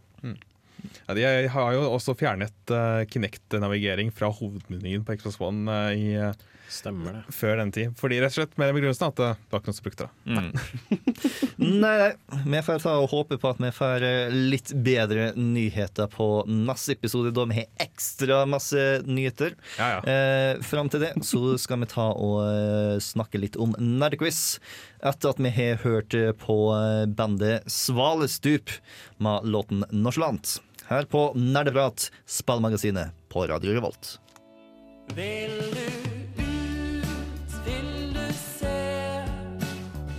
Ja, de har jo også fjernet uh, Kinect-navigering fra hovedmenyen på Xbox One uh, i, eh, Stemmer det. før den tid. Fordi rett og slett med den begrunnelsen at det var ikke noen som brukte det. Nei, nei. Vi får ta og håpe på at vi får litt bedre nyheter på neste episode, da vi har ekstra masse nyheter. Ja, ja. Eh, fram til det så skal vi ta og snakke litt om Nerdquiz. Etter at vi har hørt på bandet Svalestup med låten 'Nonchalant'. Her på Nerdeprat, spillmagasinet på Radio Revolt. Vil du ut, vil du se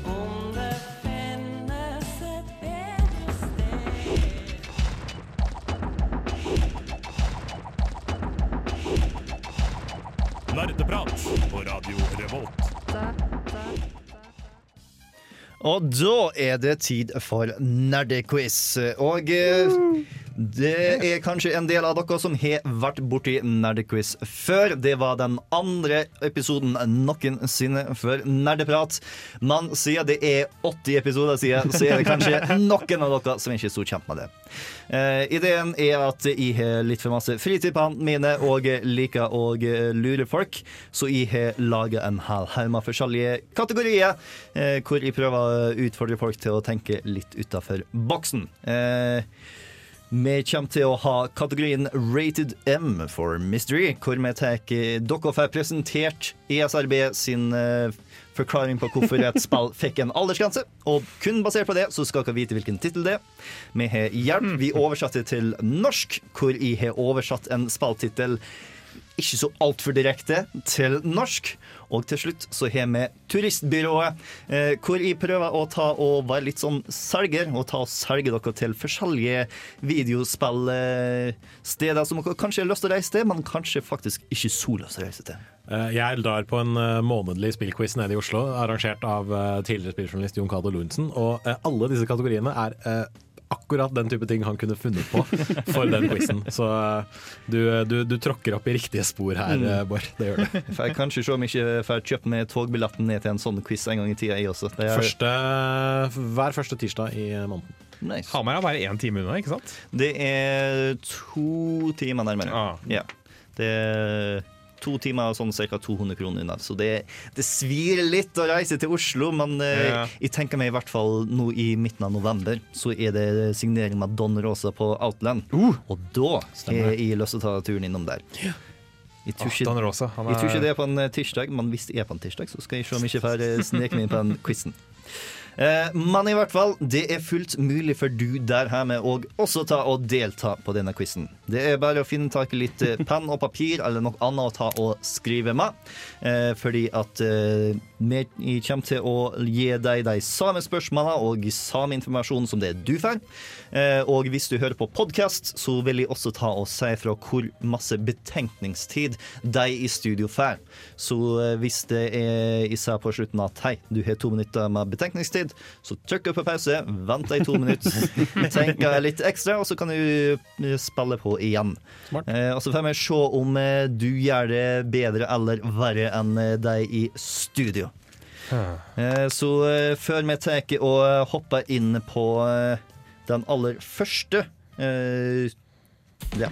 om det finnes et bedre sted? Nerdeprat på Radio Revolt. Og da er det tid for nerdequiz. Og eh, det er kanskje en del av dere som har vært borti nerdequiz før. Det var den andre episoden noensinne før Nerdeprat. Men siden det er 80 episoder siden, så er det kanskje noen av dere som ikke er så kjent med det. Uh, ideen er at jeg har litt for masse fritid på hendene mine og liker å lure folk, så jeg har laga en hel haug med forskjellige kategorier uh, hvor jeg prøver å utfordre folk til å tenke litt utafor boksen. Eh, vi kommer til å ha kategorien Rated M for Mystery, hvor vi tar dere får presentert ESRB sin uh, forklaring på hvorfor et spill fikk en aldersgrense. Og kun basert på det så skal dere vite hvilken tittel det er. Vi har hjelp. Vi oversatte til norsk, hvor jeg har oversatt en spilltittel ikke så altfor direkte til norsk. Og til slutt så har vi Turistbyrået, eh, hvor jeg prøver å ta og være litt sånn selger, og ta og selge dere til forskjellige videospillsteder som dere kanskje har lyst til å reise til, men kanskje faktisk ikke så lyst til å reise til. Eh, Jeg drar på en eh, månedlig spillquiz nede i Oslo, arrangert av tidligere spilljournalist Jon Cato Lorentzen. Og alle disse kategoriene er akkurat den type ting han kunne funnet på for den quizen. Så eh, du, du, du tråkker opp i riktige spor her, mm. Bård. Det gjør du. For jeg kanskje se om jeg ikke får kjøpt meg togbilletten ned til en sånn quiz en gang i tida, jeg også. Det er, Første, hver første tirsdag i måneden. nice. Hamar er bare én time unna, ikke sant? Det er to timer nærmere. Ah. Ja. Det er to timer og sånn ca. 200 kroner unna. Så det, det svir litt å reise til Oslo, men eh, Ja. jeg tenker meg i hvert fall nå i midten av november så er det signering med Don Rosa på Outland. og da Stemmer har jeg lyst til å ta turen innom der. Jeg tror, ikke, Don Rosa. Han jeg tror ikke er, det er på en eh, tirsdag, men hvis det er på en tirsdag, så skal jeg se om jeg ikke får eh, sneke meg inn på den quizen. Eh, men i hvert fall, det er fullt mulig for du der hjemme å også ta og delta på denne quizen. Det er bare å finne tak i litt eh, penn og papir eller noe annet å ta og skrive med. Eh, fordi at vi kommer til å gi deg de samme spørsmålene og samme informasjon som det du får. Og hvis du hører på podkast, så vil jeg også ta og si fra hvor masse betenkningstid de i studio får. Så hvis det er jeg sa på slutten at hei, du har to minutter med betenkningstid, så trykk på pause, vent deg to minutter, tenk litt ekstra, og så kan du eh, spille på igjen. Eh, og så får vi se om eh, du gjør det bedre eller verre enn deg i studio. Eh, så eh, før vi tar og eh, hopper inn på eh, den aller første eh, ja,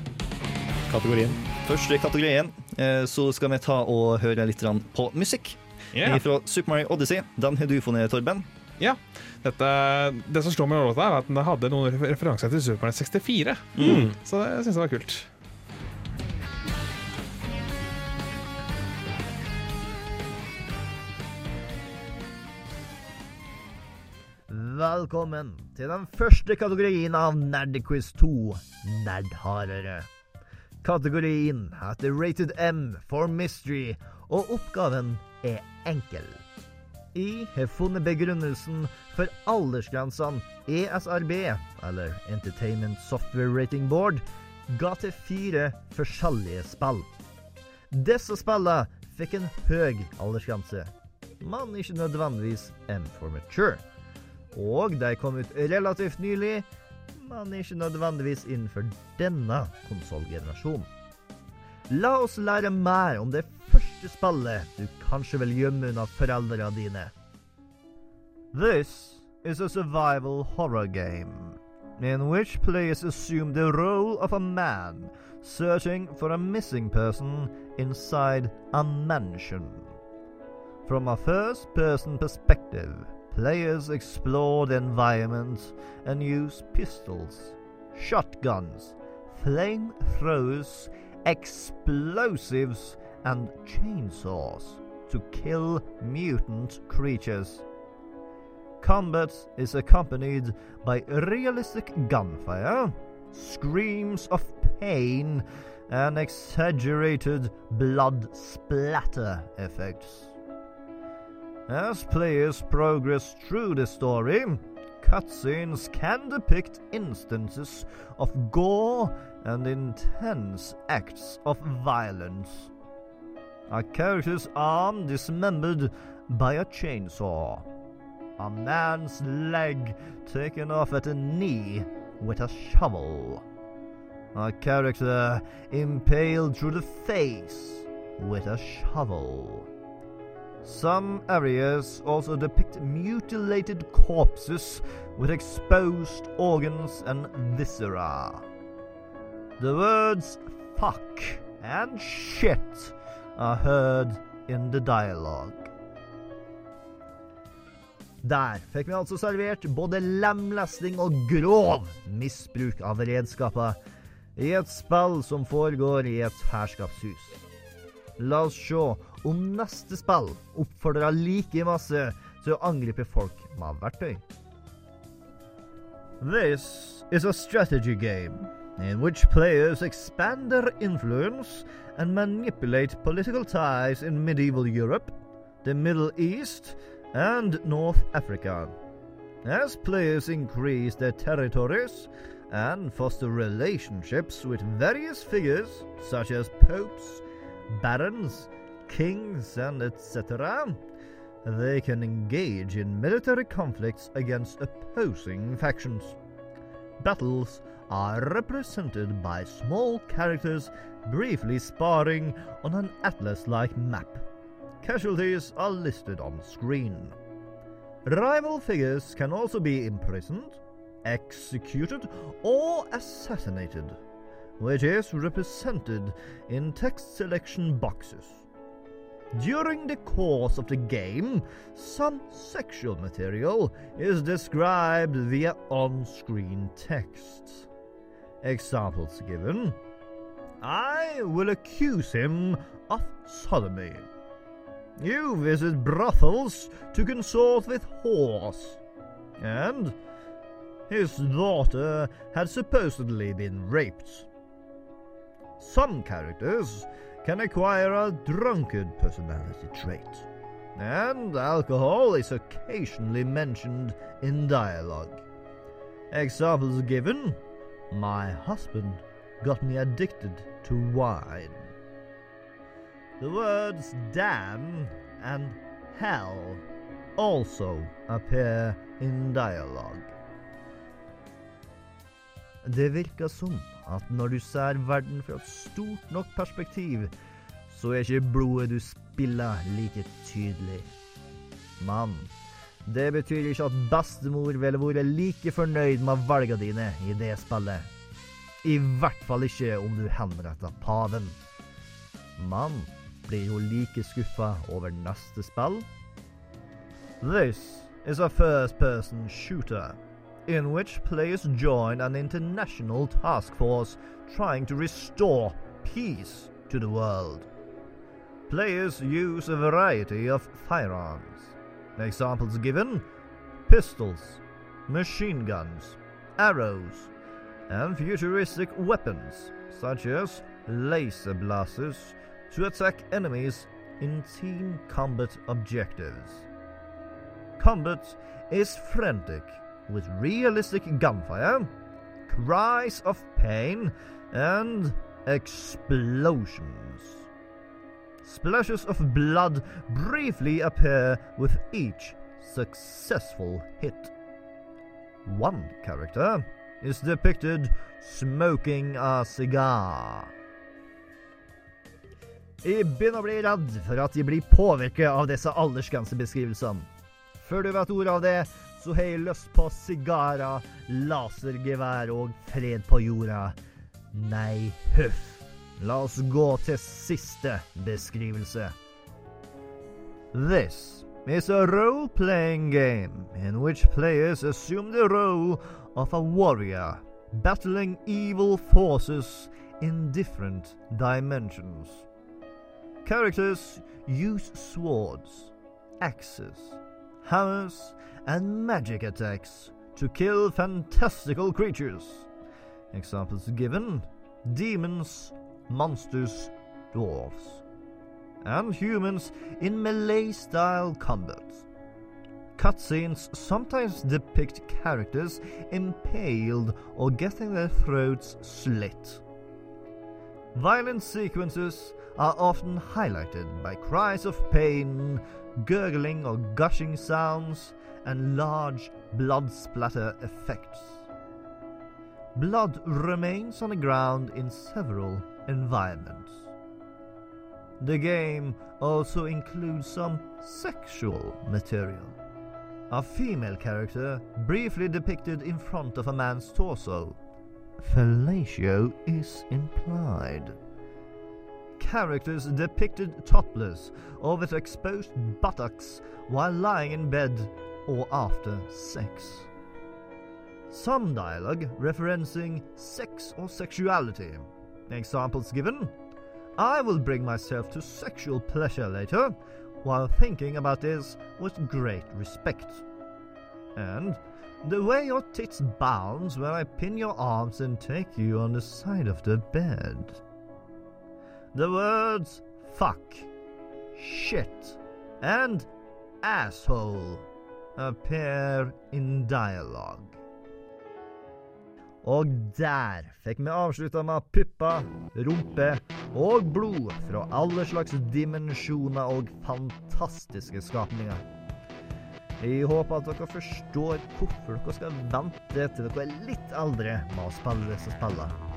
Kategorien. første kategorien, eh, så skal vi ta og høre litt på musikk. Yeah. Fra Super Mario Odyssey. Den har du funnet, Torben. Ja. Dette, det som slår meg med låta, er at den hadde noen referanser til Super Mario 64. Så det syns jeg var kult. Velkommen til den første kategorien av Nerdquiz 2, Nerdharere. Kategorien heter Rated M for Mystery, og oppgaven er enkel. Jeg har funnet begrunnelsen for aldersgrensene ESRB, eller Entertainment Software Rating Board, ga til fire forskjellige spill. Disse spillene fikk en høy aldersgrense, men ikke nødvendigvis M for mature. Og de kom ut relativt nylig, men ikke nødvendigvis innenfor denne konsollgenerasjonen. La oss lære mer om det du kanskje vil gjemme unna dine. This is a survival horror game, in which players assume the role of a man searching for a missing person inside a mansion. From a first person perspective, players explore the environment and use pistols, shotguns, flamethrowers, explosives, and chainsaws to kill mutant creatures. Combat is accompanied by realistic gunfire, screams of pain, and exaggerated blood splatter effects. As players progress through the story, cutscenes can depict instances of gore and intense acts of violence. A character's arm dismembered by a chainsaw. A man's leg taken off at a knee with a shovel. A character impaled through the face with a shovel. Some areas also depict mutilated corpses with exposed organs and viscera. The words fuck and shit are heard in the dialogue. Der fikk vi altså servert både lemlesting og grov misbruk av redskaper i et spill som foregår i et herskapshus. La oss se om neste spill oppfordrer like masse til å angripe folk med verktøy. This is a strategy game in which players expand their influence and manipulate political ties in medieval Europe, the Middle East, and North Africa. As players increase their territories and foster relationships with various figures such as popes, barons, kings, and etc., they can engage in military conflicts against opposing factions. Battles are represented by small characters briefly sparring on an atlas like map. Casualties are listed on screen. Rival figures can also be imprisoned, executed, or assassinated, which is represented in text selection boxes. During the course of the game, some sexual material is described via on screen text. Examples given I will accuse him of sodomy. You visit brothels to consort with whores. And his daughter had supposedly been raped. Some characters can acquire a drunkard personality trait, and alcohol is occasionally mentioned in dialogue. Examples given My husband got me addicted to wine. The words damn and hell also appear in dialogue. Det virker som at når du ser verden fra et stort nok perspektiv, så er ikke blodet du spiller like tydelig. Men det betyr ikke at bestemor ville vært like fornøyd med valgene dine i det spillet. I hvert fall ikke om du henretter paven. Men blir hun like skuffa over neste spill? This is a first person shooter in which players join an international task force trying to restore peace to the world. Players use a variety of firearms. Examples given pistols, machine guns, arrows, and futuristic weapons such as laser blasters to attack enemies in team combat objectives. Combat is frantic with realistic gunfire, cries of pain, and explosions. Splashes of blood briefly appear with each successful hit. One character is depicted smoking a cigar. Jeg begynner å bli redd for at jeg blir påvirket av disse aldersgrensebeskrivelsene. Før du vet ordet av det, så har jeg lyst på sigarer, lasergevær og fred på jorda. Nei, huff. La oss gå til siste beskrivelse. This is a role-playing game in which players assume the role of a warrior battling evil forces in different dimensions. Characters use swords, axes, hammers, and magic attacks to kill fantastical creatures. Examples given demons, monsters, dwarfs, and humans in melee style combat. Cutscenes sometimes depict characters impaled or getting their throats slit. Violent sequences are often highlighted by cries of pain, gurgling or gushing sounds, and large blood splatter effects. Blood remains on the ground in several environments. The game also includes some sexual material. A female character briefly depicted in front of a man's torso. Fellatio is implied. Characters depicted topless or with exposed buttocks while lying in bed or after sex. Some dialogue referencing sex or sexuality. Examples given I will bring myself to sexual pleasure later, while thinking about this with great respect. And the way your tits bounce when I pin your arms and take you on the side of the bed. The words fuck, shit, and asshole appear in dialogue. Og der fikk vi avslutta med pupper, rumpe og blod fra alle slags dimensjoner og fantastiske skapninger. Jeg håper at dere forstår hvorfor dere skal vente til dere er litt eldre med å spille disse spillene.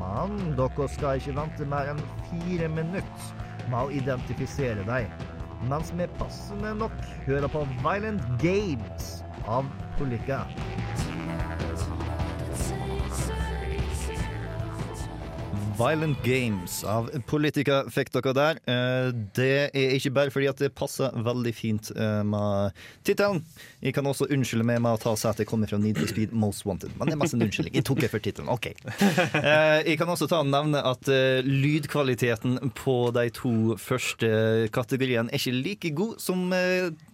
Men dere skal ikke vente mer enn fire minutter med å identifisere dem, mens vi passende nok hører på Violent Games av Polika. Violent Games av Politica fikk dere der. Eh, Det er ikke bare fordi at det passer veldig fint eh, med tittelen. Jeg kan også unnskylde meg med å ta seg at jeg kommer fra Need for Speed Most Wanted. Men det er mest en unnskyldning. Jeg tok det for tittelen. OK. Eh, Jeg kan også ta og nevne at lydkvaliteten på de to første kategoriene er ikke like god som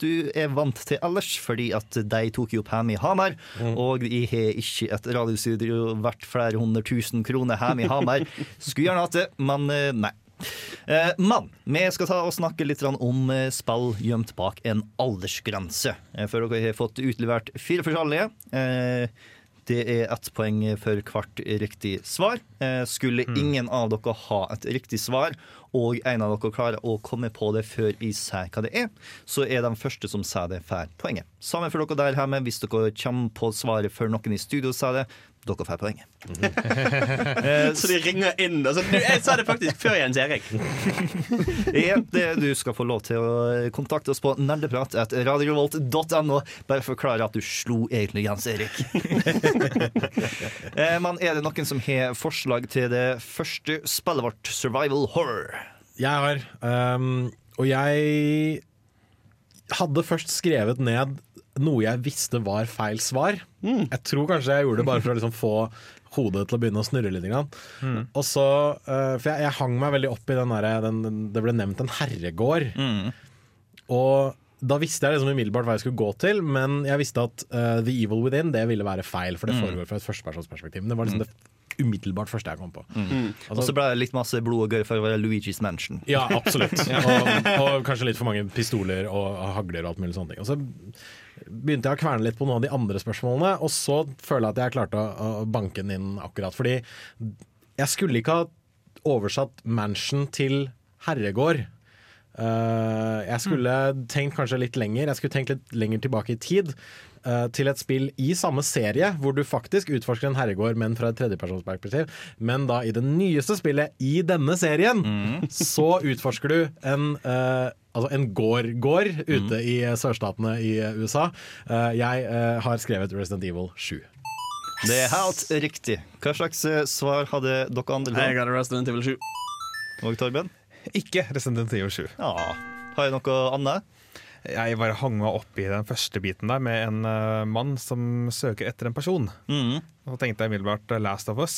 du er vant til ellers, fordi at de tok jo opp hjemme i Hamar. Og jeg har ikke et radiostudio verdt flere hundre tusen kroner hjemme i Hamar. Skulle gjerne hatt det, men eh, nei. Eh, Men vi skal ta og snakke litt om eh, spill gjemt bak en aldersgrense. For dere har fått utlevert fire forskjellige. Det er ett poeng for hvert riktig svar. Skulle ingen av dere ha et riktig svar, og en av dere klarer å komme på det før jeg sier hva det er, så er den første som sier det, får poenget. Samme for dere der hjemme. Hvis dere kommer på svaret før noen i studio sier det, dere får poenget. Eh, Så de ringer inn. Altså, du, jeg sa det faktisk før Jens Erik. Det du skal få lov til å kontakte oss på nerdeprat.radiorevolt.no. Bare forklare at du slo egentlig Jens Erik. Eh, Men er det noen som har forslag til det første spillet vårt, Survival Horror? Jeg har. Um, og jeg hadde først skrevet ned noe jeg visste var feil svar. Jeg tror kanskje jeg gjorde det bare for å liksom få hodet til å begynne å snurre litt. Mm. Og så, eh, for jeg, jeg hang meg veldig opp i den derre den- den- Det ble nevnt en herregård. Og da visste jeg liksom umiddelbart hva jeg skulle gå til, men jeg visste at uh, The Evil Within det ville være feil, for det foregår fra et førstepersonsperspektiv. Men det var liksom det umiddelbart første jeg kom på. Og så ble det litt masse blod og gøy for å være Luigi's Mansion. Ja, absolutt. og, og kanskje litt for mange pistoler og hagler og alt mulig sånne ting. Og så begynte jeg å kverne litt på noen av de andre spørsmålene, og så føler jeg at jeg klarte å, å banke den inn akkurat. Fordi jeg skulle ikke ha oversatt mansion til herregård. Uh, jeg skulle tenkt kanskje litt lenger, jeg skulle tenkt litt lenger tilbake i tid. Eh, til et spill i samme serie, hvor du faktisk utforsker en herregård, men fra et tredjepersonsperspektiv. Men da i det nyeste spillet i denne serien, så utforsker du en uh, Altså en gård-gård ute i sørstatene i USA. Eh, jeg eh, har skrevet Resident Evil 7. Det er helt riktig. Hva slags eh, svar hadde dere andre? Jeg hadde Resident Evil 7. Og Torben? Ikke Resident Evil 7. Ja. Har jeg noe annet? Jeg bare hang meg opp i den første biten der med en uh, mann som søker etter en person. Mm. Og så tenkte jeg umiddelbart eh, Last of Us.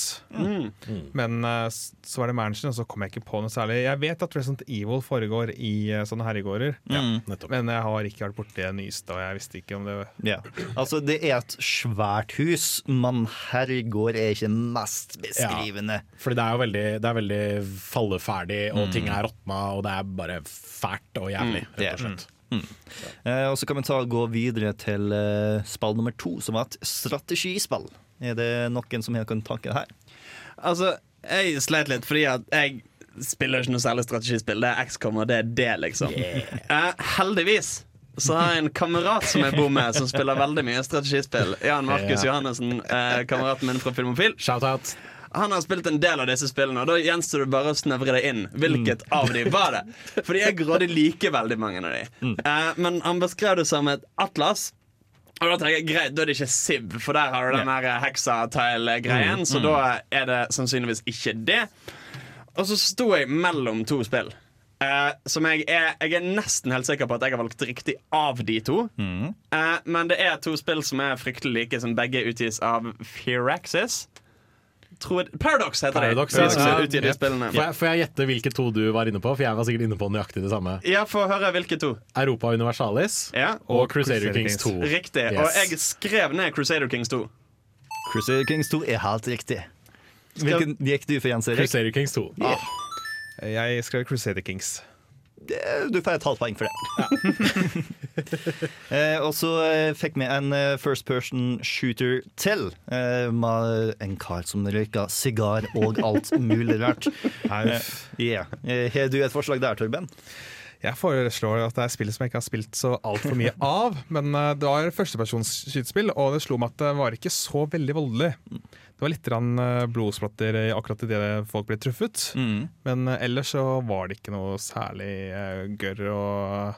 Men uh, så var det Mansion, og så kom jeg ikke på noe særlig. Jeg vet at Resident Evil foregår i sånne herregårder, Mm. Nettopp. men jeg har ikke vært borti det nyeste, og jeg visste ikke om det Ja. Altså, det er et svært hus, men herregård er ikke mest beskrivende. Fordi det er jo veldig, det er veldig falleferdig, og Mm. ting er råtna, og det er bare fælt og jævlig, det rett og er slett. Eh, og så kan vi ta gå videre til eh, spill nummer to, som var et strategispill. Er det noen som har noen tanker her? Altså, jeg sleit litt fordi at jeg spiller ikke noe særlig strategispill. Det er XCOM, og det er det, liksom. Eh, heldigvis så har jeg en kamerat som jeg bor med, som spiller veldig mye strategispill. Jan Markus Ja. Johannessen, eh, kameraten min fra Filmofil. Shout-out. Han har spilt en del av disse spillene, og da gjenstår det bare å snevre det inn. Hvilket av de var det? Fordi jeg grådig liker veldig mange av de. Eh, men han beskrev det som et atlas. Og da tenker jeg, greit, da er det ikke Siv, for der har du den der hexatile-greien. Så da er det sannsynligvis ikke det. Og så sto jeg mellom to spill. Uh, som jeg er, jeg er nesten helt sikker på at jeg har valgt riktig av de to. Eh, men det er to spill som er fryktelig like, som begge utgis av Firaxis. Tror Paradox heter Paradox, de. ja. Ja. spillene. Får jeg, får jeg gjette hvilke to du var inne på? For jeg var sikkert inne på nøyaktig det samme. Ja, Få høre hvilke to. Europa Universalis Ja. og Crusader Kings 2. Riktig. Yes. Og jeg skrev ned Crusader Kings 2. Crusader Kings 2 er helt riktig. Hvilken gikk du for, Jens Erik? Crusader Kings 2. Jeg skrev Crusader Kings. Det- Du får et halvt poeng for det. eh, og så eh, fikk vi en eh, first person shooter til. Eh, med en kar som røyka sigar og alt mulig rart. Eh, yeah. Eh, Har du et forslag der, Torben? Jeg foreslår at det er spill som jeg ikke har spilt så altfor mye av. Men det var førstepersonsskytespill, og det slo meg at det var ikke så veldig voldelig. Det var litt eh, blodsplatter i akkurat idet folk ble truffet. Men eh, ellers så var det ikke noe særlig uh, gørr og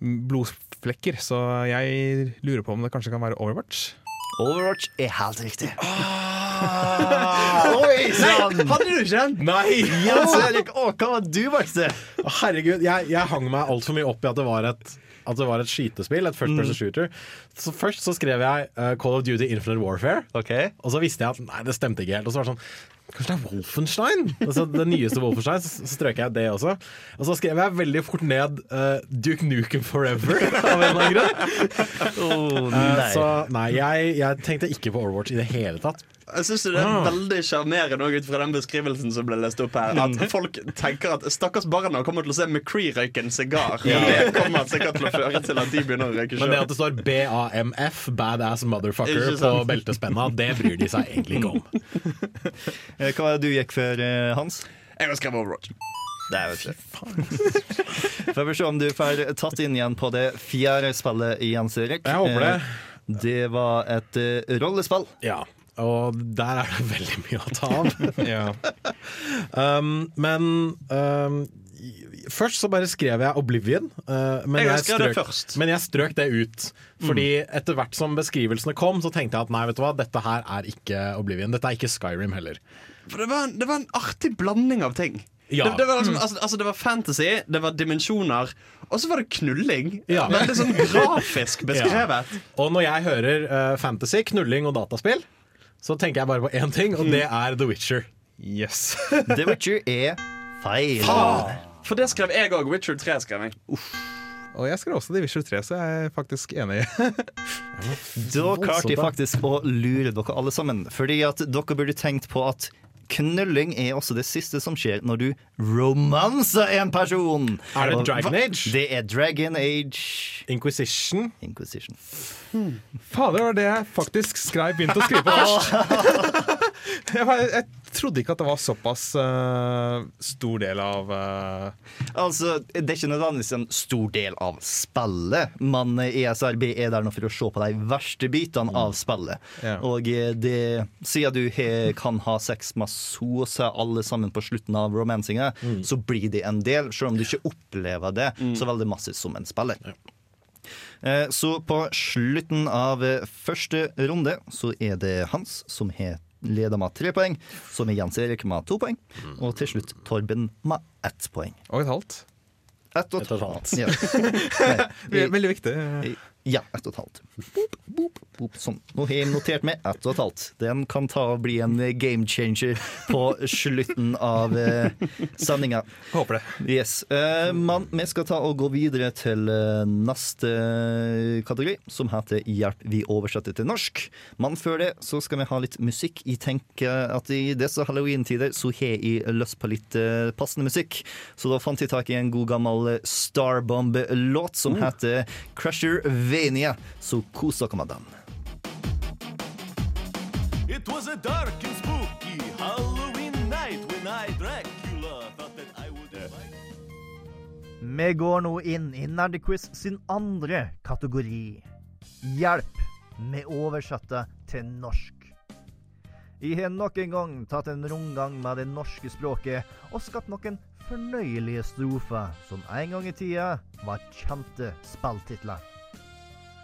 mm, blodflekker. Så jeg lurer på om det kanskje kan være Overwatch. Overwatch er helt riktig. Oi sann! Hadde du ikke den? Nei! Jens Erik, å, hva var du valgte? Å, Herregud, jeg, jeg hang meg altfor mye opp i at det var et at det var et skytespill, et first person shooter. Så Først så skrev jeg uh, Call of Duty Infinite Warfare. Okay. Og så visste jeg at nei, det stemte ikke helt. Og så var det sånn Kanskje det er Wolfenstein? Altså, det nyeste Wolfenstein, så, strøk jeg det også. Og så skrev jeg veldig fort ned uh, Duke Nukem Forever, av en eller annen grunn. Oh, nei. Uh, så nei, jeg, jeg tenkte ikke på Overwatch i det hele tatt. Jeg synes det er veldig sjarmerende ut fra den beskrivelsen som ble lest opp her. At folk tenker at stakkars barna kommer til å se McCree røyke en sigar. Ja. det kommer sikkert til å føre til at de begynner å røyke Men det at det står BAMF, Badass Motherfucker, på beltespenna, det bryr de seg egentlig ikke om. Eh, Hva var det du gikk for, eh, Hans? Jeg har skrevet Overwatch. Det er jo ikke Får vi se om du får tatt inn igjen på det fjerde spillet i Jens Erik. Jeg håper det. Eh, Det var et rollespill. Ja, og der er det veldig mye å ta av. Ja. Um, men um, Først så bare skrev jeg Oblivion. uh, men, Jeg jeg strøk, det men jeg strøk det ut. Fordi etter hvert som beskrivelsene kom, så tenkte jeg at nei, vet du hva, dette her er ikke Oblivion. Dette er ikke Skyrim heller. For det var, en, det var en artig blanding av ting. Ja. Det, det, var liksom, altså, altså, det var fantasy, det var dimensjoner, og så var det knulling. Ja. Veldig sånn grafisk beskrevet. Og når jeg hører uh, fantasy, knulling og dataspill, så tenker jeg bare på én ting, og det er The Witcher. Yes. The Witcher er feil. For det skrev jeg òg. Witcher 3 skrev jeg. Og jeg skrev også The Witcher 3, så jeg er faktisk enig. Da klarte jeg faktisk å lure dere alle sammen. Fordi at dere burde tenkt på at knulling er også det siste som skjer når du romanser en person. Er det Dragon Age? Det er Dragon Age Inquisition. Inquisition. Fader, det var det jeg faktisk skrev, begynte å skrive på først. jeg, var, jeg trodde ikke at det var såpass uh, stor del av uh... Altså, Det er ikke nødvendigvis en stor del av spillet, men ESRB er der nå for å se på de verste bitene av spillet. Ja. Og eh, det, siden du he, kan ha sex med så å si alle sammen på slutten av romansinga, så blir det en del, selv om du ikke opplever det så veldig massivt som en spiller. Eh, Så på slutten av eh, første runde så er det Hans som har leder med tre poeng, som er Jens Erik med to poeng, og til slutt Torben med ett poeng. Og et halvt. Ett og Ett et halvt. Ja. Ve- Veldig viktig. Ja, ett og et halvt. Boop, boop, boop. Sånn. Nå har jeg notert meg ett og et halvt. Den kan ta og bli en game changer på slutten av eh, sendinga. Håper det. Yes. Eh, men vi skal ta og gå videre til eh, neste kategori, som heter Hjelp vi oversetter til norsk. Men før det så skal vi ha litt musikk. Jeg tenker at i disse halloween-tider så har jeg lyst på litt eh, passende musikk. Så da fant jeg tak i en god gammel Starbomb-låt som heter Crusher Vania. Så kos dere med den. It was a dark and spooky Halloween night when I, Dracula, thought that I would Vi går nå inn i Nerdequiz sin andre kategori. Hjelp med oversette til norsk. Jeg har nok en gang tatt en rundgang med det norske språket og skapt noen fornøyelige strofer som en gang i tida var kjente spilltitler.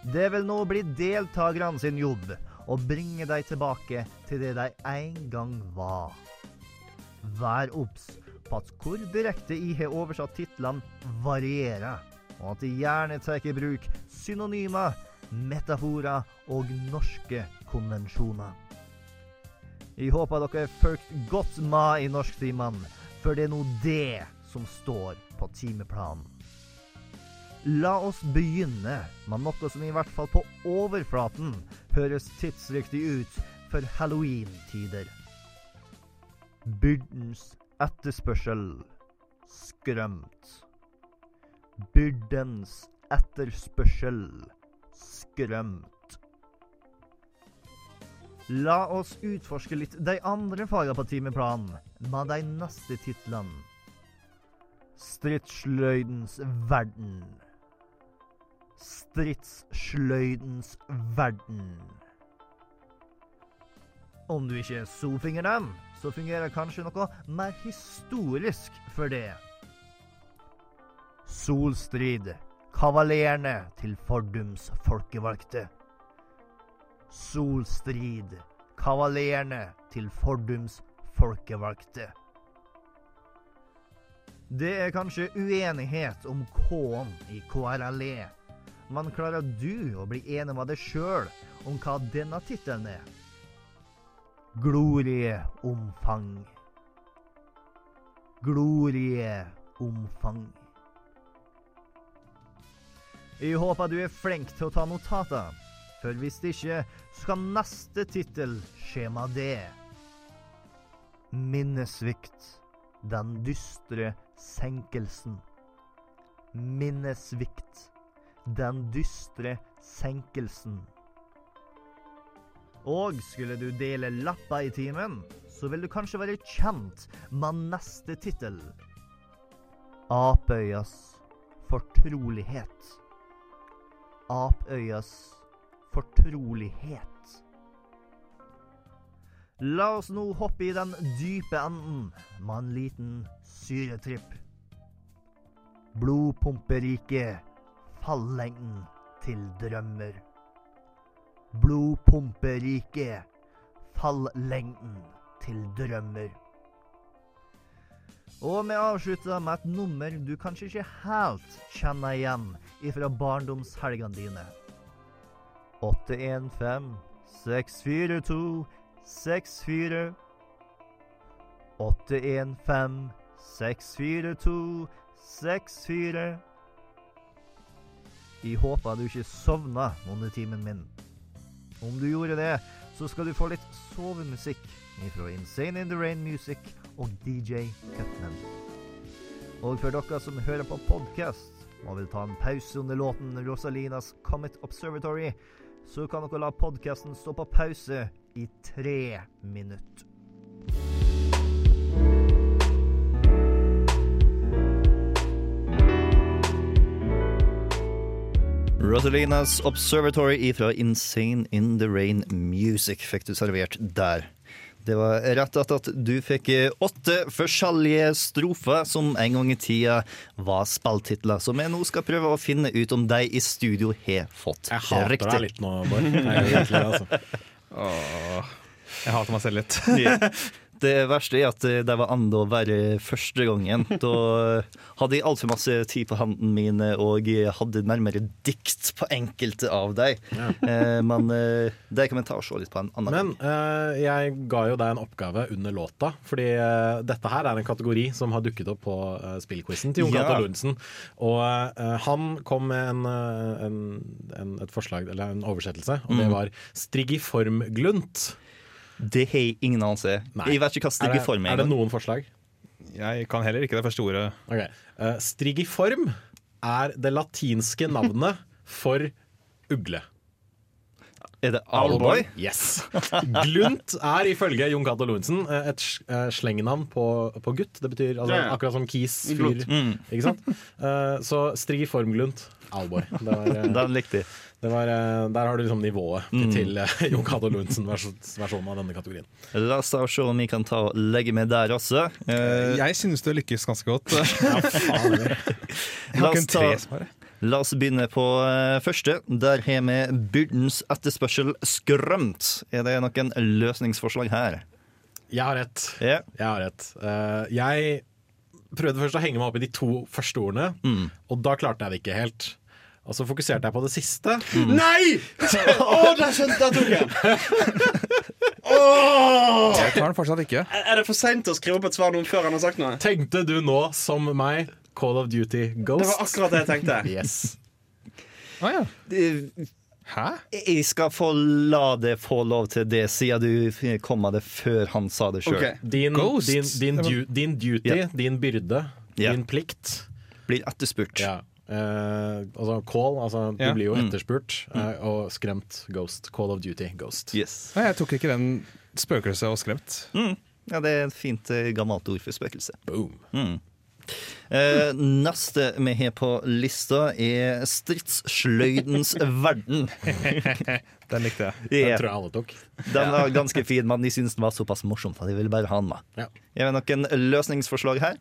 Det vil nå bli deltakerne sin jobb å bringe dem tilbake til det de en gang var. Vær obs på at hvor direkte jeg har oversatt titlene varierer, og at de gjerne tar i bruk synonymer, metaforer og norske konvensjoner. Jeg håper dere har fulgt godt med i norsktimene, for det er nå det som står på timeplanen. La oss begynne med noe som i hvert fall på overflaten høres tidsriktig ut for halloween-tider. Byrdens etterspørsel skrømt. Byrdens etterspørsel skrømt. La oss utforske litt de andre fagene på timeplanen med de neste titlene. Stridsløydens verden. Stridsløydens verden. Om du ikke sofinger dem, så fungerer kanskje noe mer historisk for det. Solstrid. Kavalerene til fordums folkevalgte. Solstrid. Kavalerene til fordums folkevalgte. Det er kanskje uenighet om K-en i KRLE, men klarer du å bli enig med deg sjøl om hva denne tittelen er? Glorieomfang. Glorieomfang. Jeg håper du er flink til å ta notater, for hvis ikke, skal neste tittel skje med det. Minnesvikt. Den dystre senkelsen. Minnesvikt. Den dystre senkelsen. Og skulle du dele lapper i timen, så vil du kanskje være kjent med neste tittel. Apøyas fortrolighet. Apøyas fortrolighet. La oss nå hoppe i den dype enden med en liten syretripp. Blodpumperike fallengden til drømmer. Blodpumperike fallengden til drømmer. Og vi avslutter med et nummer du kanskje ikke helt kjenner igjen ifra barndomshelgene dine. 815 642 64 815 642 64 Jeg håper du ikke sovna under timen min. Om du gjorde det, så skal du få litt sovemusikk fra Insane in the Rain Music og DJ Cutman. Og for dere som hører på podkast, og vil ta en pause under låten Rosalinas Comet Observatory, så kan dere la podkasten stå på pause i tre minutter. Rosalinas Observatory fra Insane in the Rain Music fikk du servert der. Det var rett etter at du fikk åtte forskjellige strofer som en gang i tida var spilltitler, som jeg nå skal prøve å finne ut om de i studio har fått Jeg hater riktig. deg litt nå, Bård. Jeg altså. Jeg hater meg selv litt. Det verste er at det var enda verre første gangen. Da hadde jeg altfor masse tid på hendene mine, og jeg hadde nærmere dikt på enkelte av dem. Ja. men eh, det kan vi ta og se litt på en annen Men eh, jeg ga jo deg en oppgave under låta, fordi eh, dette her er en kategori som har dukket opp på spillquizen til Jon Ja. Lundsen. Og eh, han kom med en, eh, en, en, et forslag, eller en oversettelse, og det Mm. var strigiformglunt. Det har jeg ingen anelse. Nei. Jeg vet ikke hva Er det, er det noen forslag? Jeg kan heller ikke det første ordet. Okay. Uh, strigiform er det latinske navnet for ugle. Er det Owlboy? Yes. Glunt er ifølge Jon Cato Lorentzen eh, et eh, slengnavn på, på gutt. Det betyr altså, akkurat som kis, fyr. Ikke sant? Uh, så strigiformglunt. Owlboy. Det var, eh, Den likte jeg. Det var, eh, der har du liksom nivået Mm. til eh, Jon Cato Lundsen-versjonen av denne kategorien. La oss se om vi kan ta og legge med der også. Uh, Jeg synes det lykkes ganske godt. Ja, faen. Jeg har kun tre svar. La oss begynne på første. Der har vi byrdens etterspørsel skrømt. Er det noen løsningsforslag her? Jeg har rett. Yeah. Jeg har rett. Uh, jeg prøvde først å henge meg opp i de to første ordene, Mm. og da klarte jeg det ikke helt. Og så fokuserte jeg på det siste. Mm. Nei! Å, der skjønte jeg tok oh! Jeg tar den fortsatt ikke. Er det for seint å skrive opp et svar noen før han har sagt noe? Tenkte du nå, som meg, Call of Duty Ghost? Det var akkurat det jeg tenkte. Yes. Å ja. Hæ? Jeg skal få la det få lov til det, siden du kom med det før han sa det sjøl. Okay. Din, din, din, din duty, yeah. din byrde, yeah. din plikt. Blir etterspurt. Ja. Eh, altså call, altså Ja. du blir jo Mm. etterspurt, eh, og skremt Ghost. Call of Duty Ghost. Yes. Nei, jeg tok ikke den spøkelse og skremt. Mm. Ja, det er et fint eh, gammelt ord for spøkelse. Boom. Mm. Uh, neste vi har på lista, er stridssløydens verden. Den likte jeg. Den tror jeg alle tok. den var ganske fin, men de syntes den var såpass morsom at de ville bare ha den med. Ja. Jeg har noen løsningsforslag her?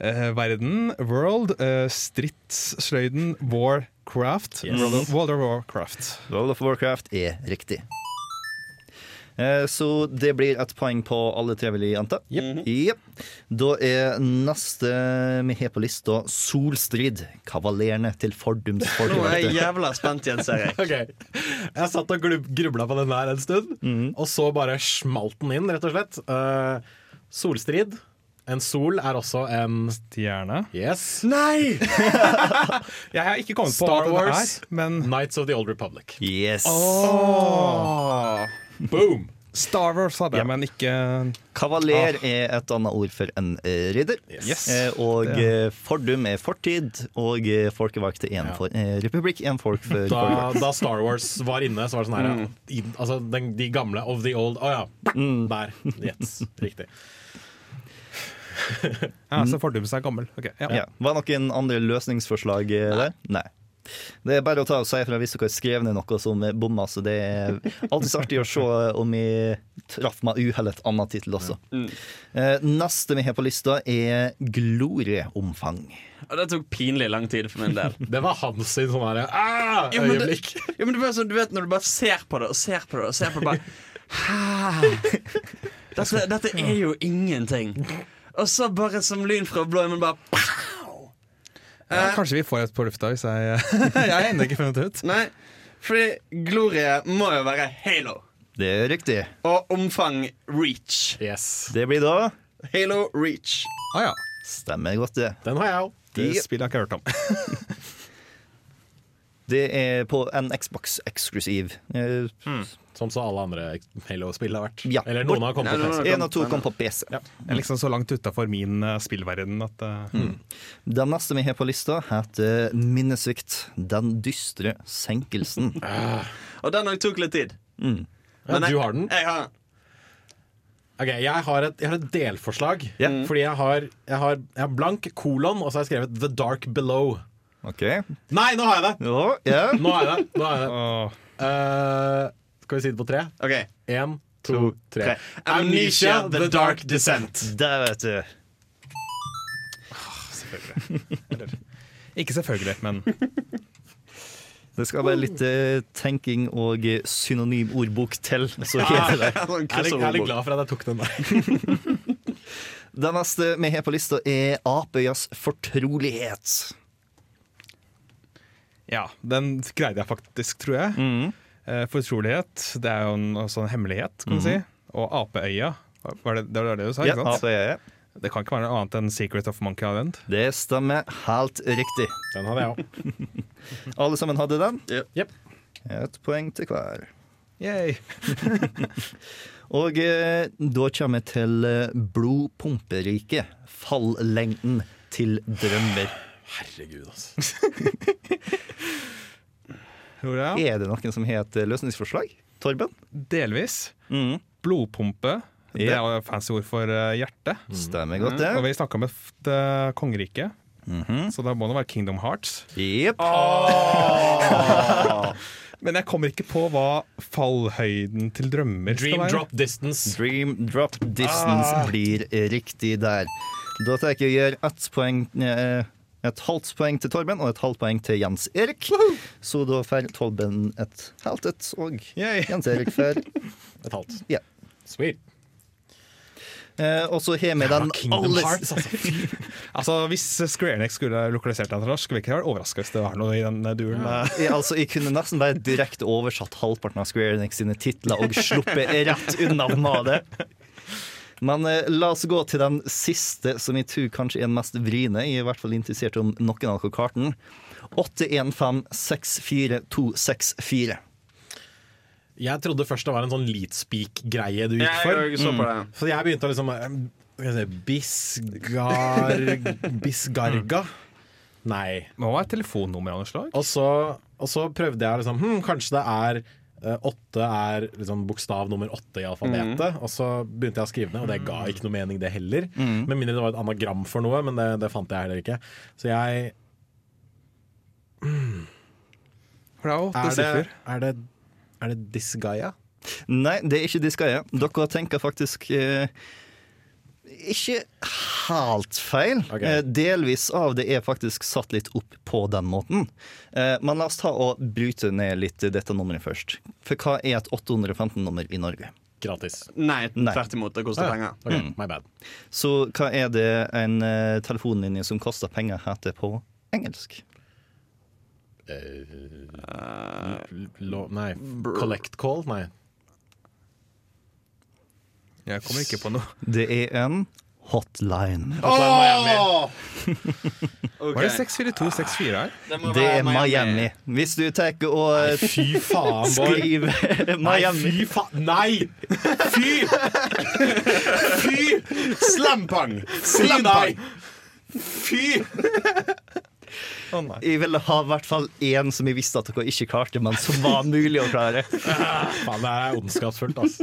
Eh, verden, World, uh, stridssløyden, Warcraft. Yes. World, of, World of Warcraft. World of Warcraft er riktig. Eh, Så det blir et poeng på alle tre, vil jeg anta. Jep. Da er neste vi har på lista Solstrid. Kavalerene til fordums Nå er jeg jævla spent, igjen, ser jeg. okay. Jeg satt og grubla på den der en stund, Mhm. og så bare smalt den inn, rett og slett. Uh, solstrid. En sol er også en Stjerne. Yes. Nei! Jeg har ikke kommet på Star hva det Wars. er, men Knights of the Old Republic. Yes. Boom! Star Wars hadde jeg, men ikke Kavaler er et annet ord for en eh, ridder. Yes. Eh, Og Det eh, fordum er fortid, og eh, folkevalgte er en Ja. for, eh, republikk en folk for Da, da Star Wars var inne, så var det sånn her i, Altså den, de gamle of the old Å ja. Der. Yes. Riktig. Ja, så fordums er gammel. Okay, ja. Ja. Var det noen andre løsningsforslag eh, der? Nei. Det er bare å ta og si ifra hvis dere har skrevet ned noe som bomma. Så det er alltid så artig å se om vi traff med uhell et annet tittel også. Mm. Neste vi har på lista, er glorieomfang. Og det tok pinlig lang tid for min del. Det var hans sin sånn herre ah, Ja, men det- Ja, men det var sånn, du vet Når du bare ser på det og ser på det og ser på det bare Dette, dette er jo ingenting. Og så bare som lyn fra blå himmel bare pow! Ja, Kanskje vi får et på lufta hvis jeg Jeg har ennå ikke funnet det ut. Nei, fordi glorie må jo være halo. Det er riktig. Og omfang reach. Yes. Det blir da Halo reach. Ah, ja. Stemmer godt, det. Den har jeg òg. Det spillet har jeg ikke hørt om. Det er på en Xbox eksklusiv. Eh, Som så alle andre Halo-spill har vært. Ja. Eller noen har kommet Nei, på PC. En av to kom på PC. Ja. Jeg er liksom så langt utafor min eh, spillverden at eh, Den neste vi har på lista, heter Minnesvikt. Den dystre senkelsen. Og den har tok litt tid. Mm. Ja, Men du har den? Jeg har den. Ok, jeg har et, jeg har et delforslag. Ja. Fordi jeg har, jeg, har, jeg har blank kolon, og så har jeg skrevet 'The Dark Below'. OK. Nei, nå har jeg det! Ja, yeah. Nå har jeg det. Nå har jeg det. Oh. Eh, skal vi si det på tre? OK. Én, to, tre. tre. Amnesia, The Dark Descent. Der, vet du. Selvfølgelig Ikke selvfølgelig, men Det skal være litt eh, tenking og eh, synonymordbok til, så heter det. Sånn Jeg er, litt, jeg er litt glad for at jeg tok den der. Den neste vi har på lista, er Apøyas fortrolighet. ja, den greide jeg faktisk, tror jeg. Mm. Eh, Fortrolighet, det er jo en, også en hemmelighet, kan du si. Og apeøya, var det, det var det du sa? Ja, ikke sant? Apøya. Det kan ikke være noe annet enn Secret of Monkey Island. Det stemmer helt riktig. Den hadde jeg òg. Alle sammen hadde den? Yep. Et poeng til hver. Yay. Og eh, da kommer vi til eh, blodpumperiket. Fallengden til drømmer. Herregud, altså. Tror. Er det noen som heter eh, løsningsforslag? Torben? Delvis. Mm. Blodpumpe. Det er jo fancy ord for eh, hjerte. Stemmer godt, Og vi snakka om et eh, kongerike, -hmm. så da må det være Kingdom Hearts. Jepp. Men jeg kommer ikke på hva fallhøyden til drømmer skal Dream være. drop distance. Dream drop distance blir riktig der. Da tar jeg ikke å gjøre ett poeng eh, et halvt poeng til Torben og et halvt poeng til Jens Erik. Så da får Torben et halvt et, og Jens Erik får Et halvt. Ja. Sweet. eh, Og så har vi den Kingdom aller Hearts, altså. Altså, Hvis Square Enix skulle lokalisert den til norsk, skulle vi ikke vært overraska hvis det var noe i den eh, duren. eh. jeg, altså, jeg kunne nesten bare direkte oversatt halvparten av Square Enix sine titler og sluppet rett unna med det. Men eh, la oss gå til den siste, som jeg tror kanskje er den mest vriene. Jeg er i hvert fall interessert om noen av dere karten. 81564264. Jeg trodde først det var en sånn Leatspeak-greie du gikk Jeg for. Jeg, så på det. Så jeg begynte å liksom eh, jeg si Bisgar... Bisgarga? Nei. Må være et telefonnummer av noe slag. Og så, prøvde jeg liksom hm, Kanskje det er eh, Åtte er liksom bokstav nummer åtte i alfabetet. Og så begynte jeg å skrive ned, og det ga ikke noe mening, det heller. Med mindre det var et anagram for noe, men det, det fant jeg heller ikke. Så jeg For det er åtte Er siffer. er det, er det Disgaea? Nei, det er ikke Disgaea. Dere tenker faktisk eh, ikke helt feil. Ok. Eh, delvis av det er faktisk satt litt opp på den måten. Eh, men la oss ta og bryte ned litt dette nummeret først. For hva er et 815-nummer i Norge? Gratis. Nei, tvert imot. Det koster Ah, penger. Okay. Ok, Mm. My bad. Så hva er det en eh, telefonlinje som koster penger, heter på engelsk? Lo, nei. Collect call? Nei. Jeg kommer ikke på noe. Det er en hotline. Var Ok. det 64264 her? Det, Det er Miami. Hvis du tar og eh, Fy faen, Bård. Miami Nei, fy faen! Nei! Fy! Fy! Slampang! Slampang! Fy! Nei. Jeg ville ha i hvert fall én som jeg visste at dere ikke klarte, men som var mulig å klare. Faen, det er ondskapsfullt, altså.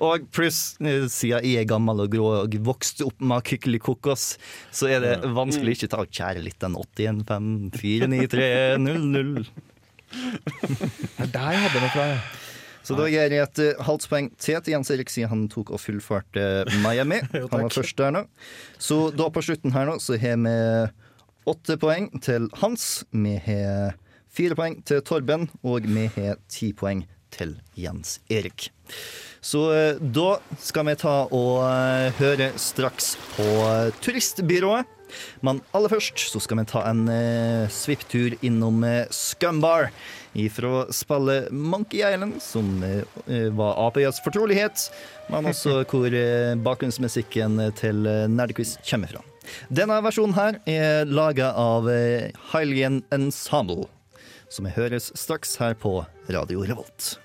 Og pluss, eh, siden jeg er gammel og grå og vokste opp med kykelikokos, så er det vanskelig ikke ta og kjære litt den 81549300. Det er der jeg hadde noe fra. ja. Så da gir jeg et uh, halvt poeng til til Jens Erik, siden han tok og fullførte Miami. Han var først der nå. Så da på slutten her nå, så har vi åtte poeng til Hans. Vi har fire poeng til Torben, og vi har ti poeng til Jens Erik. Så eh, da skal vi ta og eh, høre straks på eh, turistbyrået. Men aller først så skal vi ta en uh, svipptur innom Scumbar ifra spillet Monkey Island, som eh, var Apøyas fortrolighet, men også hvor eh, bakgrunnsmusikken til Nerdequiz kommer fra. Denne versjonen her er laga av uh, Hylian Ensemble. som høres straks her på Radio Revolt.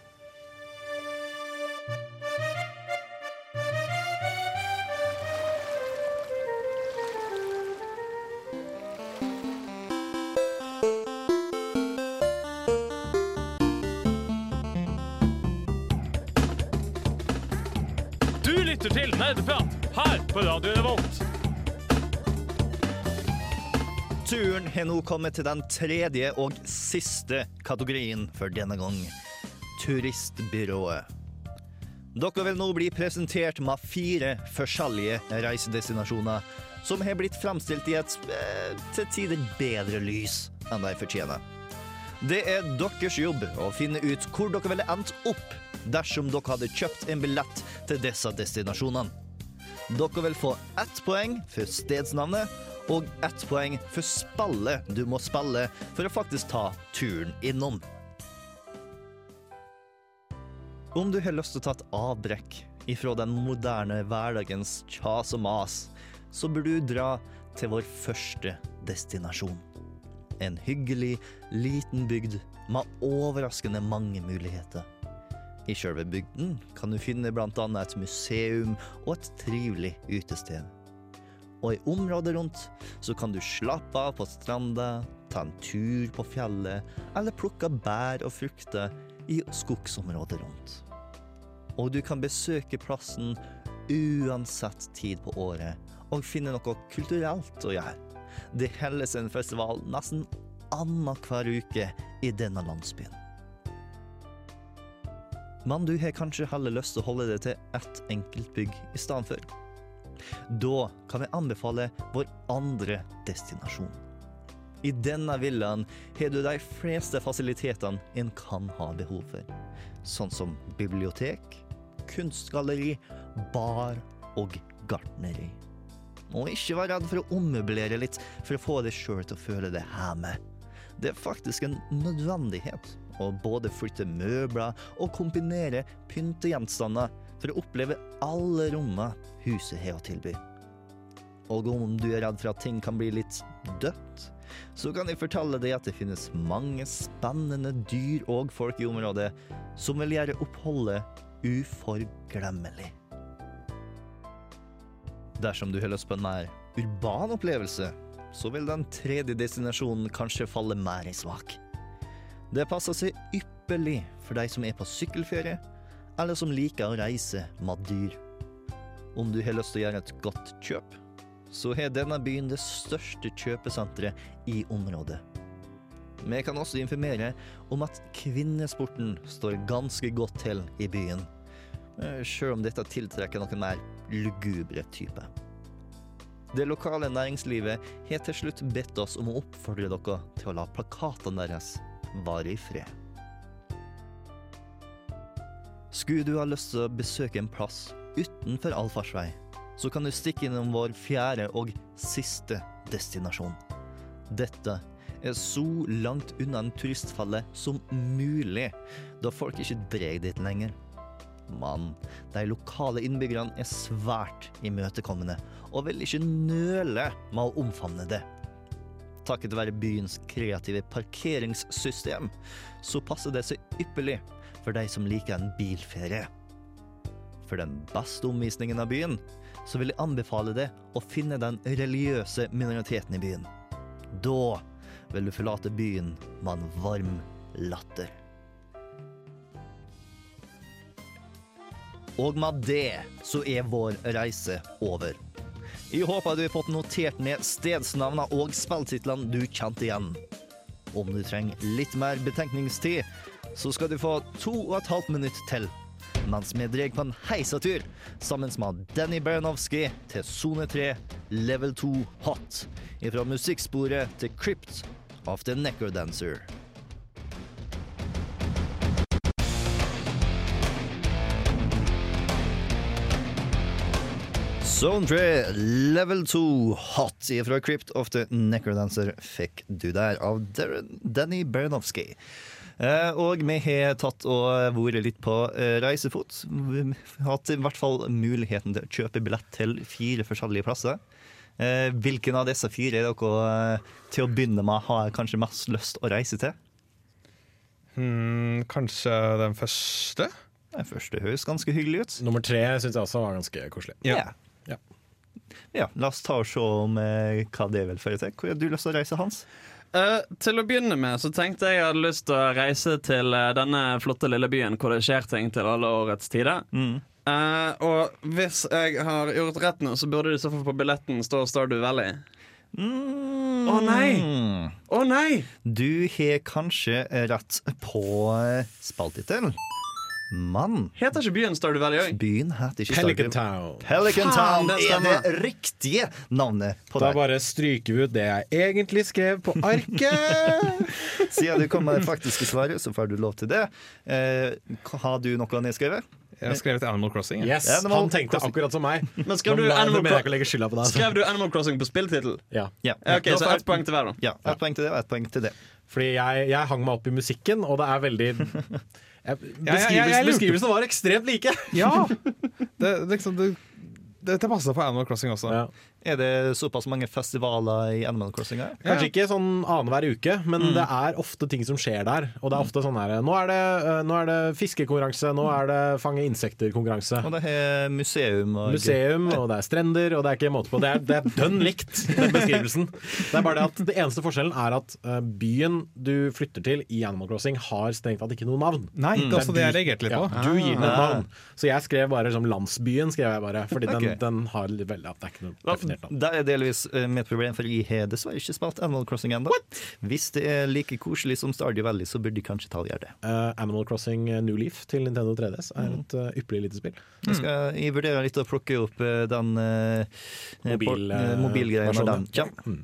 Har nå kommet til den tredje og siste kategorien for denne gang. Turistbyrået. Dere vil nå bli presentert med fire forskjellige reisedestinasjoner som har blitt fremstilt i et eh, til tider bedre lys enn de fortjener. Det er deres jobb å finne ut hvor dere ville endt opp dersom dere hadde kjøpt en billett til disse destinasjonene. Dere vil få ett poeng for stedsnavnet og ett poeng for spillet du må spille for å faktisk ta turen innom. Om du har lyst til å ta et avbrekk ifra den moderne hverdagens kjas og mas, så bør du dra til vår første destinasjon. En hyggelig, liten bygd med overraskende mange muligheter. I selve bygden kan du finne annet et museum og et trivelig utested. Og i området rundt så kan du slappe av på stranda, ta en tur på fjellet, eller plukke bær og frukter i skogsområdet rundt. Og du kan besøke plassen uansett tid på året og finne noe kulturelt å gjøre. Det holdes en festival nesten annenhver uke i denne landsbyen. Men du har kanskje heller lyst til å holde deg til ett enkelt bygg i stedet for. Da kan vi anbefale vår andre destinasjon. I denne villaen har du de fleste fasilitetene en kan ha behov for. Sånn som bibliotek, kunstgalleri, bar og gartneri. Og ikke vær redd for å ommøblere litt for å få deg sjøl til å føle deg hjemme. Det er faktisk en nødvendighet å både flytte møbler og kombinere pyntegjenstander for å oppleve alle rommene huset har å tilby. Og om du er redd for at ting kan bli litt dødt, så kan jeg fortelle deg at det finnes mange spennende dyr og folk i området som vil gjøre oppholdet uforglemmelig. Dersom du har lyst på en mer urban opplevelse, så vil den tredje destinasjonen kanskje falle mer i smak. Det passer seg ypperlig for de som er på sykkelferie, eller som liker å reise med dyr. Om du har lyst til å gjøre et godt kjøp, så har denne byen det største kjøpesenteret i området. Vi kan også informere om at kvinnesporten står ganske godt til i byen, sjøl selv om dette tiltrekker noen mer lugubre type. Det lokale næringslivet har til slutt bedt oss om å oppfordre dere til å la plakatene deres vare i fred. Skulle du ha lyst til å besøke en plass utenfor allfartsvei, så kan du stikke innom vår fjerde og siste destinasjon. Dette er så langt unna en turistfalle som mulig, da folk ikke drar dit lenger. Men de lokale innbyggerne er svært imøtekommende og vil ikke nøle med å omfavne det. Takket være byens kreative parkeringssystem, så passer det seg ypperlig for de som liker en bilferie. For den beste omvisningen av byen, så vil jeg anbefale deg å finne den religiøse minoriteten i byen. Da vil du forlate byen med en varm latter. Og med det så er vår reise over. Jeg håper du har fått notert ned stedsnavnene og spilltitlene du kjente igjen. Om du trenger litt mer betenkningstid, så skal du få to og et halvt minutt til. Mens vi drar på en heisatur sammen med Danny Baranowski til sone 3, level 2 hot. Fra musikksporet til Crypt of the Necrodancer. Zone 3, level 2, hot ifra Crypt of the Necrodancer fikk du der av Darren, Danny Baranovsky. Eh, og vi har tatt og vært litt på eh, reisefot. Vi har hatt i hvert fall muligheten til å kjøpe billett til fire forskjellige plasser. Eh, hvilken av disse fire er dere til å begynne med har kanskje mest lyst å reise til? Hmm, kanskje den første? Den første høres ganske hyggelig ut. Nummer tre syns jeg også var ganske koselig. Ja. Ja. Ja, La oss ta og se om hva det vil føre til. Hvor har du lyst til å reise, Hans? Eh, til å begynne med så tenkte jeg jeg hadde lyst til å reise til uh, denne flotte lille byen hvor det skjer ting til alle årets tider. Mm. Uh, og hvis jeg har gjort rett nå, så burde det i så fall på billetten stå Stardew Valley. Mm. Å nei! Å nei! Du har kanskje rett på eh, men Heter ikke byen Stardew Valley òg? byen heter ikke Pelican Stardew. Town. Pelican Faen, Town det er det riktige navnet på Da det. bare stryker vi ut det jeg egentlig skrev på arket. Siden du kom med det faktiske svaret, så får du lov til det. Eh, har du noe nedskrevet? Jeg har skrevet Animal Crossing. Ja. Yes, Ja, det Han tenkte akkurat som meg. Men skrev du, Animal deg. skrev du Animal Crossing på spilltittel? Ja. Ja. Ok, Så ett poeng til hver, da. Ja, ett poeng til det og ett poeng til det. Fordi jeg, jeg hang meg opp i musikken, og det er veldig Beskrivelsen, beskrivelsene var ekstremt like. Ja! Det, det, det, dette passer på Animal Crossing også. Ja. Er det såpass mange festivaler i Animal Crossing her? Kanskje ikke sånn annenhver uke, men det er ofte ting som skjer der. Og det er ofte sånn her Nå er det, eh, nå er det fiskekonkurranse, nå er det fange insekter-konkurranse. Og det er museum og Museum, og det er strender, og det er ikke måte på. Det er, det er dønn likt, den beskrivelsen. Det er bare det at det eneste forskjellen er at eh, byen du flytter til i Animal Crossing, har strengt tatt ikke noe navn. Nei, det er også det jeg reagerte litt Ja, på. du gir den et navn. Så jeg skrev bare som landsbyen, skrev jeg bare. Fordi den, Ok. den har veldig at det er ikke noe definert av. Det er delvis eh, mitt problem, for jeg har dessverre ikke spilt Animal Crossing ennå. Hvis det er like koselig som Stardew Valley, så burde de kanskje ta og gjøre det. Uh, Animal Crossing New Leaf til Nintendo 3DS er et uh, ypperlig lite spill. Jeg, skal, jeg vurderer litt å plukke opp uh, den uh, Mobil, eh, mobilgreia når den kommer.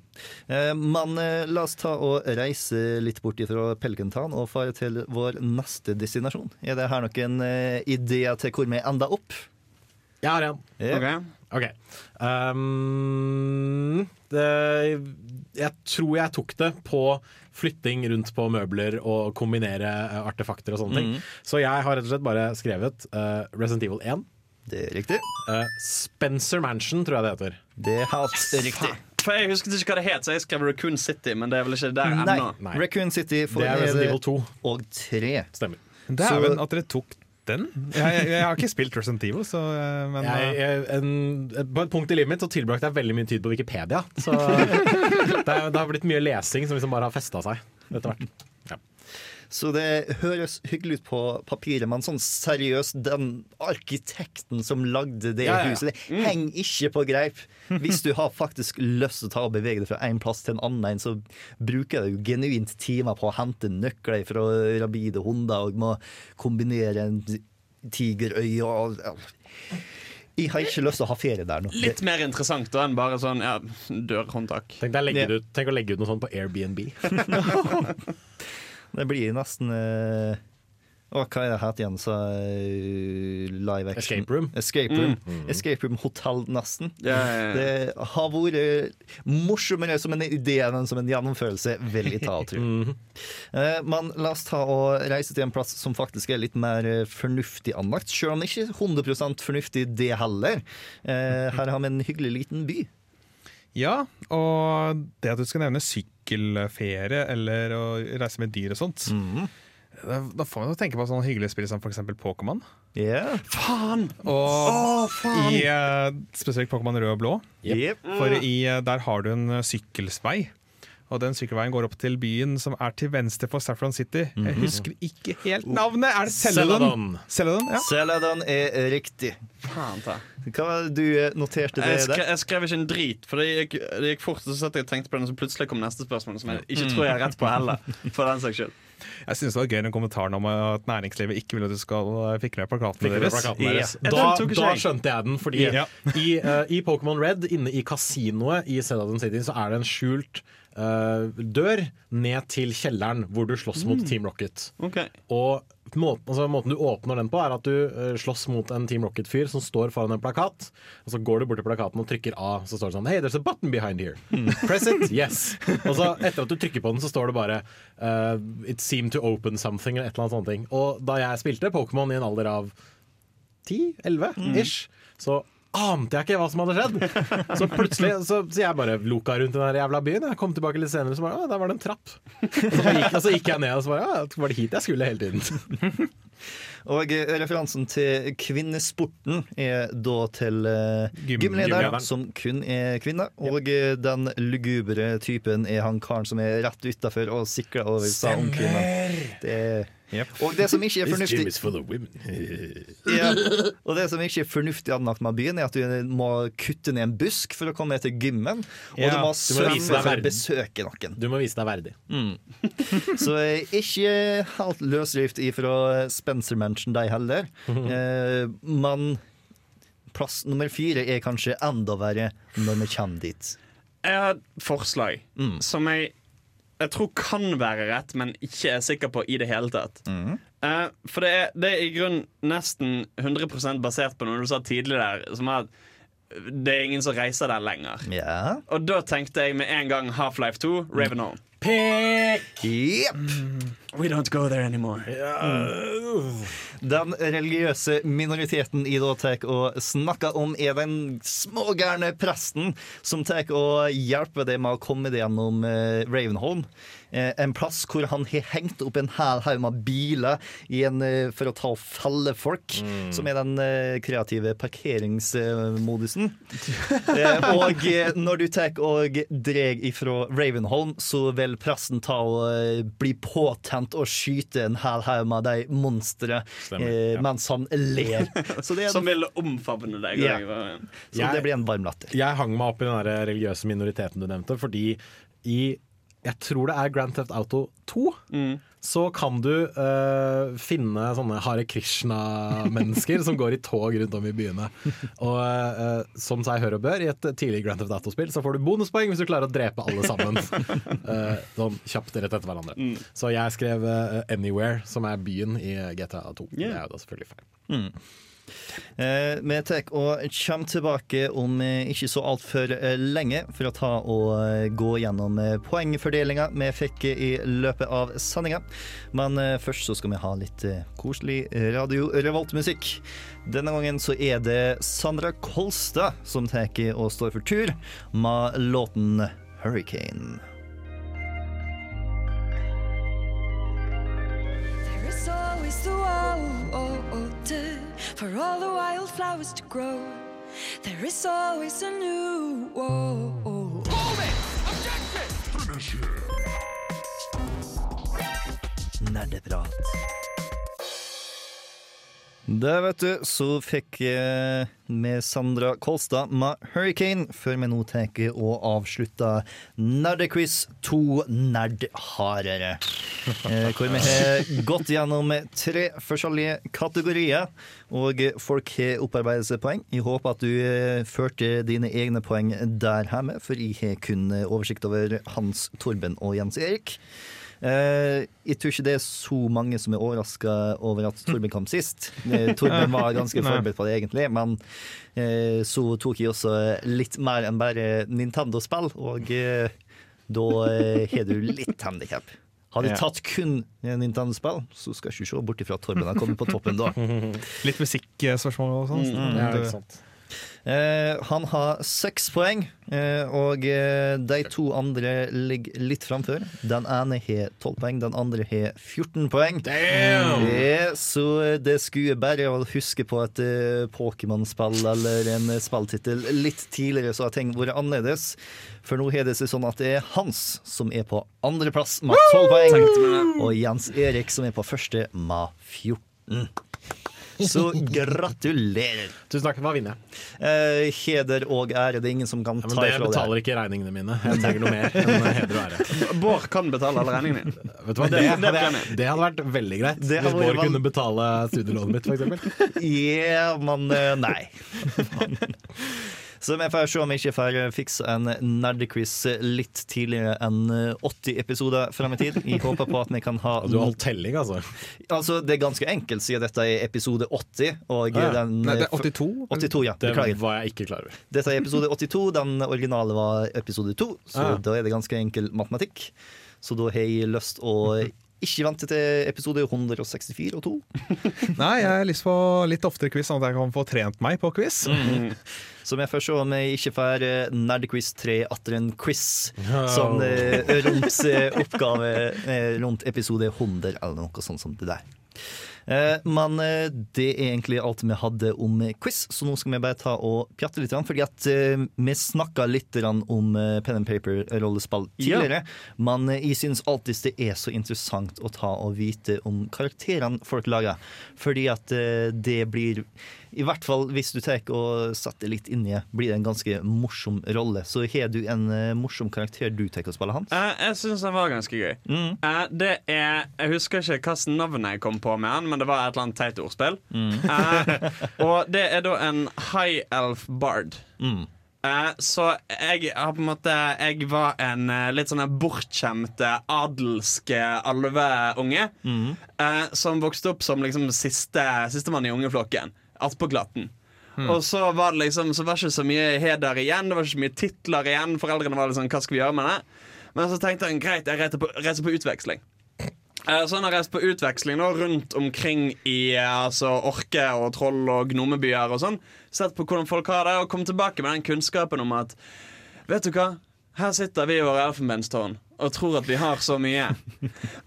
Eh, men eh, la oss ta og reise litt bort fra Pelkentan og fare til vår neste destinasjon. Er det her noen uh, ideer til hvor vi ender opp? Jeg har en. Ja. Ok. Ok. Um, det, jeg tror jeg tok det på flytting rundt på møbler og kombinere eh, artefakter og sånne ting. Så jeg har rett og slett bare skrevet uh, Resident Evil 1. Det er riktig. Uh, Spencer Mansion, tror jeg det heter. Det er helt riktig. For Jeg husket ikke hva det het, så jeg skrev Raccoon City, men det er vel ikke der ennå. Nei. Raccoon City for Det er Resident Evil 2. og 3. Stemmer. Dæven, at dere tok den. Jeg, jeg, jeg har ikke spilt Resident Evil, så eh, men Jeg, eh, jeg, en, på et punkt i livet mitt så tilbrakte jeg veldig mye tid på Wikipedia. Så det, det har blitt mye lesing som liksom bare har festa seg etter hvert. Så det høres hyggelig ut på papiret, men sånn seriøst, den arkitekten som lagde det Ja, ja, ja. huset, det henger ikke på greip. Hvis du har faktisk lyst til å ta og bevege deg fra en plass til en annen, så bruker du genuint timer på å hente nøkler fra rabide hunder og må kombinere en tigerøye og. Jeg har ikke lyst til å ha ferie der nå. Litt mer interessant da enn bare sånn ja, dørhåndtak. Tenk å legge ut noe sånt på Airbnb. Det blir nesten eh, hva er det het igjen? Så, eh, live action. Escape room. Escape room, Escape room Hotel, nesten. Ja, ja, ja. Det har vært morsommere som en idé enn som en gjennomførelse, vil jeg ta og tro. Eh, Men la oss ta og reise til en plass som faktisk er litt mer fornuftig anlagt, selv om det ikke er 100 fornuftig det heller. Her har vi en hyggelig liten by. Ja, og det at du skal nevne sykkelferie eller å reise med dyr og sånt da, da får man jo tenke på sånne hyggelige spill som f.eks. Pokémon. Yeah. Faen! Og i uh, spesielt Pokémon rød og blå. Yep. For i, uh, der har du en eh, sykkelvei. Og den sykkelveien går opp til byen som er til venstre for Saffron City. Jeg husker ikke helt navnet. Er det Celadon? Celadon, ja. Celadon er riktig. Faen ta. Hva var det du eh, noterte det Jeg, der? jeg skrev ikke en drit, for det gikk, det gikk fort. Og så satt jeg og tenkte på den, så plutselig kom neste spørsmål, som jeg ikke tror jeg har rett på heller. For den saks skyld. Jeg synes det var gøy den kommentaren om at næringslivet ikke vil at du skal eh, fikle med plakatene deres. plakaten deres? Ja. Da, da skjønte jeg den, fordi Ja. i, uh, i Pokémon Red, inne i kasinoet i Celadon City, så er det en skjult uh, dør ned til kjelleren hvor du slåss mot Team Rocket. Okay. Og måten, altså, måten du åpner den på, er at du eh, slåss mot en Team Rocket-fyr som står foran en plakat. Og så går du bort til plakaten og trykker A, så står det sånn Hey, there's a button behind here. Press it. Yes. Og så etter at du trykker på den, så står det bare uh, It seemed to open something, eller et eller annet sånt. Og da jeg spilte Pokémon i en alder av 10-11 ish, så ante jeg ikke hva som hadde skjedd. Så plutselig så, så jeg bare loka rundt den der jævla byen. Jeg kom tilbake litt senere, så bare, der var det en trapp. Så, gikk, og så gikk jeg ned og så bare, ja, var det hit jeg skulle hele tiden. Og eh, referansen til kvinnesporten er da til uh, Gym- gymlederen, som kun er kvinne. Og eh, den lugubre typen er han karen som er rett utafor og sikler over om kvinnen. Det er Og det som ikke er fornuftig ja. Og det som ikke er fornuftig anlagt med byen, er at du må kutte ned en busk for å komme ned til gymmen. Og Ja, du må svømme for å besøke noen. Du må vise deg verdig. Så eh, ikke helt løsrift ifra Spencer Mansion, de heller. Eh, men plass nummer fire er kanskje enda verre når vi kommer dit. Jeg har et forslag som jeg, jeg tror kan være rett, men ikke er sikker på i det hele tatt. Eh, for det er, det er i grunnen nesten 100 basert på noe du sa tidligere, som er at det er ingen som reiser der lenger. Ja. Og da tenkte jeg med en gang Half-Life 2, Ravenholm. Jepp. We don't go there anymore. Den religiøse minoriteten i da tar og snakker om, er den smågærne presten som tar og hjelper dem med å komme gjennom eh, Ravenholm. Eh, en plass hvor han har hengt opp en hel haug med biler i en, eh, for å ta og felle folk, som er den eh, kreative parkeringsmodusen. og når du tar og dreg ifra Ravenholm, så vil pressen ta og bli påtent og skyte en hel haug med de monstre Stemmer, ja. mens han ler. Så det, er Som vil omfavne deg. Ja. Så så det blir en varm latter. Jeg hang meg opp i den religiøse minoriteten du nevnte, fordi i jeg tror det er Grand Theft Auto 2. Så kan du uh, finne sånne Hare Krishna-mennesker som går i tog rundt om i byene. Og uh, som seg hør og bør, i et tidlig Grand Theft Auto-spill så får du bonuspoeng hvis du klarer å drepe alle sammen. uh, sånn kjapt rett etter hverandre. Så jeg skrev Anywhere, som er byen i GTA 2. Det er jo da selvfølgelig feil. Eh, vi tar og kommer tilbake om eh, ikke så altfor eh, lenge for å ta og eh, gå gjennom eh, poengfordelinga vi fikk i løpet av sendinga. Men eh, først så skal vi ha litt eh, koselig Radio Revolt-musikk. Denne gangen så er det Sandra Kolstad som tar og står for tur med låten 'Hurricane'. Water for all the wildflowers to grow. There is always a new war. Nerdeprat. Der, vet du, så fikk eh, med Sandra Kolstad med 'Hurricane', før vi nå tar og avslutter Nerdequiz to nerdhardere. Eh, hvor vi har gått gjennom tre forskjellige kategorier, og folk har opparbeidet seg poeng. Jeg håper at du eh, førte dine egne poeng der hjemme, for jeg har kun eh, oversikt over Hans, Torben og Jens Erik. Uh, jeg tror ikke det er så mange som er overraska over at Torben kom sist. Uh, Torben var ganske forberedt på det, egentlig, men uh, så tok jeg også litt mer enn bare Nintendo-spill, og da har du litt handikap. Hadde de Ja. tatt kun Nintendo-spill, så skal jeg ikke se bort ifra at Torben har kommet på toppen da. Litt musikkspørsmål og sånn. Mm, Ja, det- ikke sant. Eh, han har seks poeng, eh, og eh, de to andre ligger litt framfor. Den ene har tolv poeng, den andre har 14 poeng. Eh, så det skulle bare å huske på et Pokémon-spill eller en spilltittel litt tidligere, så har ting vært annerledes. For nå har det seg sånn at det er Hans som er på andreplass med tolv poeng, og Jens Erik som er på første med 14. Så gratulerer. Tusen takk. Hva vinner jeg? Eh, heder og ære. Det er ingen som kan Ja, ta men det ifra det. betaler ikke regningene mine. Jeg trenger noe mer enn heder og ære. Bård kan betale alle regningene dine. Vet du hva, det, hadde, det hadde vært veldig greit. Det Hvis Bård kunne betale studielånet mitt, f.eks. Ja, men eh, nei. Så vi får se om vi ikke får fikse en nerdequiz litt tidligere enn eh, 80 episoder frem i tid. Jeg håper på at vi kan ha Du har holdt telling, altså. Altså, Det er ganske enkelt, siden dette er episode 80. Og Ja. den, Nei, det er eh, 82. 82, ja. Det Beklager. var jeg ikke klar over. Dette er episode 82. Den originale var episode 2, så Ah. da er det ganske enkel matematikk. Så da har jeg lyst å ikke vente til episode 164 og 2. Nei, jeg har lyst på litt oftere quiz, sånn at jeg kan få trent meg på quiz. Så jeg først se om jeg ikke får Nerdquiz Nerdequiz 3 atter en quiz. No. Sånn eh, rundt eh, oppgave eh, rundt episode 100 eller noe sånt som det der. Eh, men eh, det er egentlig alt vi hadde om eh, quiz, så nå skal vi bare ta og pjatte litt. Fordi at vi snakka litt om pen and paper-rollespill tidligere. Men eh, jeg synes alltid det er så interessant å ta og vite om karakterene folk lager. Fordi at det blir i hvert fall hvis du tar og setter litt inn i det, blir det en ganske morsom rolle. Så har du en eh, morsom karakter du tar og spiller, Hans? Eh, jeg syns den var ganske gøy. Eh, det er Jeg husker ikke hvilket navn jeg kom på med den, men det var et eller annet teit ordspill. Eh, og det er da en high elf bard. Eh, så jeg har på en måte Jeg var en uh, litt sånn bortskjemt adelsk eh, alveunge. eh, som vokste opp som liksom siste sistemann i ungeflokken. Attpåklatten. Og så var det liksom Så var det ikke så mye heder igjen, det var ikke så mye titler igjen. Foreldrene var sånn, hva skal vi gjøre med det? Men så tenkte jeg greit, jeg reiser på, reiser på utveksling. Eh, Så han har reist på utveksling nå, rundt omkring i eh, altså, orke og troll og gnomebyer og sånn. Sett på hvordan folk har det, og kom tilbake med den kunnskapen om at Vet du hva? Her sitter vi i våre elfenbenstårn og tror at vi har så mye.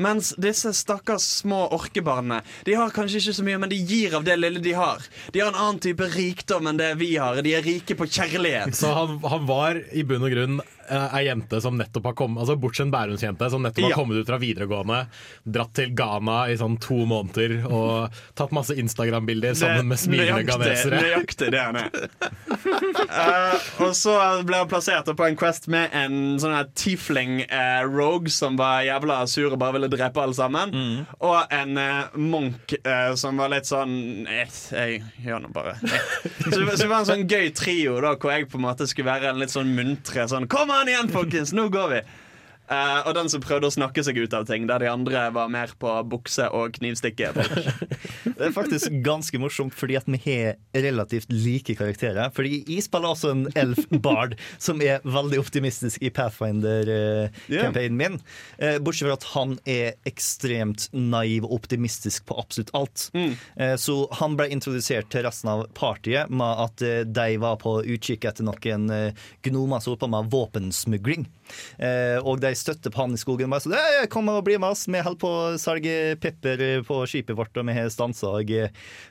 Mens disse stakkars små orkebarna De har kanskje ikke så mye, men de gir av det lille de har. De har en annen type rikdom enn det vi har. De er rike på kjærlighet. Så han, han var i bunn og grunn ei jente som nettopp har kommet Altså bortsett Bærumsjente som nettopp har kommet ut fra videregående, dratt til Ghana i sånn to måneder og tatt masse Instagram-bilder sammen med smilende ghanesere. Nøyaktig det han er. uh, og så ble han plassert på en quest med en sånn her tiefling eh, rogue som var jævla sur og bare ville drepe alle sammen. Og en uh, monk eh, som var litt sånn eh, Jeg gjør nå bare eh. så, så det var en sånn gøy trio da hvor jeg på en måte skulle være en litt sånn muntre sånn Kom an igjen, folkens! Nå går vi! Eh, og den som prøvde å snakke seg ut av ting, der de andre var mer på bukse og knivstikke. Det er faktisk ganske morsomt, fordi at vi har relativt like karakterer. Fordi jeg spiller også en elf bard som er veldig optimistisk i Pathfinder-campaignen min. Uh, Bortsett fra at han er ekstremt naiv og optimistisk på absolutt alt. Eh, Så han ble introdusert til resten av partiet med at de var på utkikk etter noen gnomer som holdt på med våpensmugling. Eh, Og de støtter på han i skogen. Bare så, «Hey, kom og bli med oss, vi holder på å selge pepper på skipet vårt, og vi har stansa.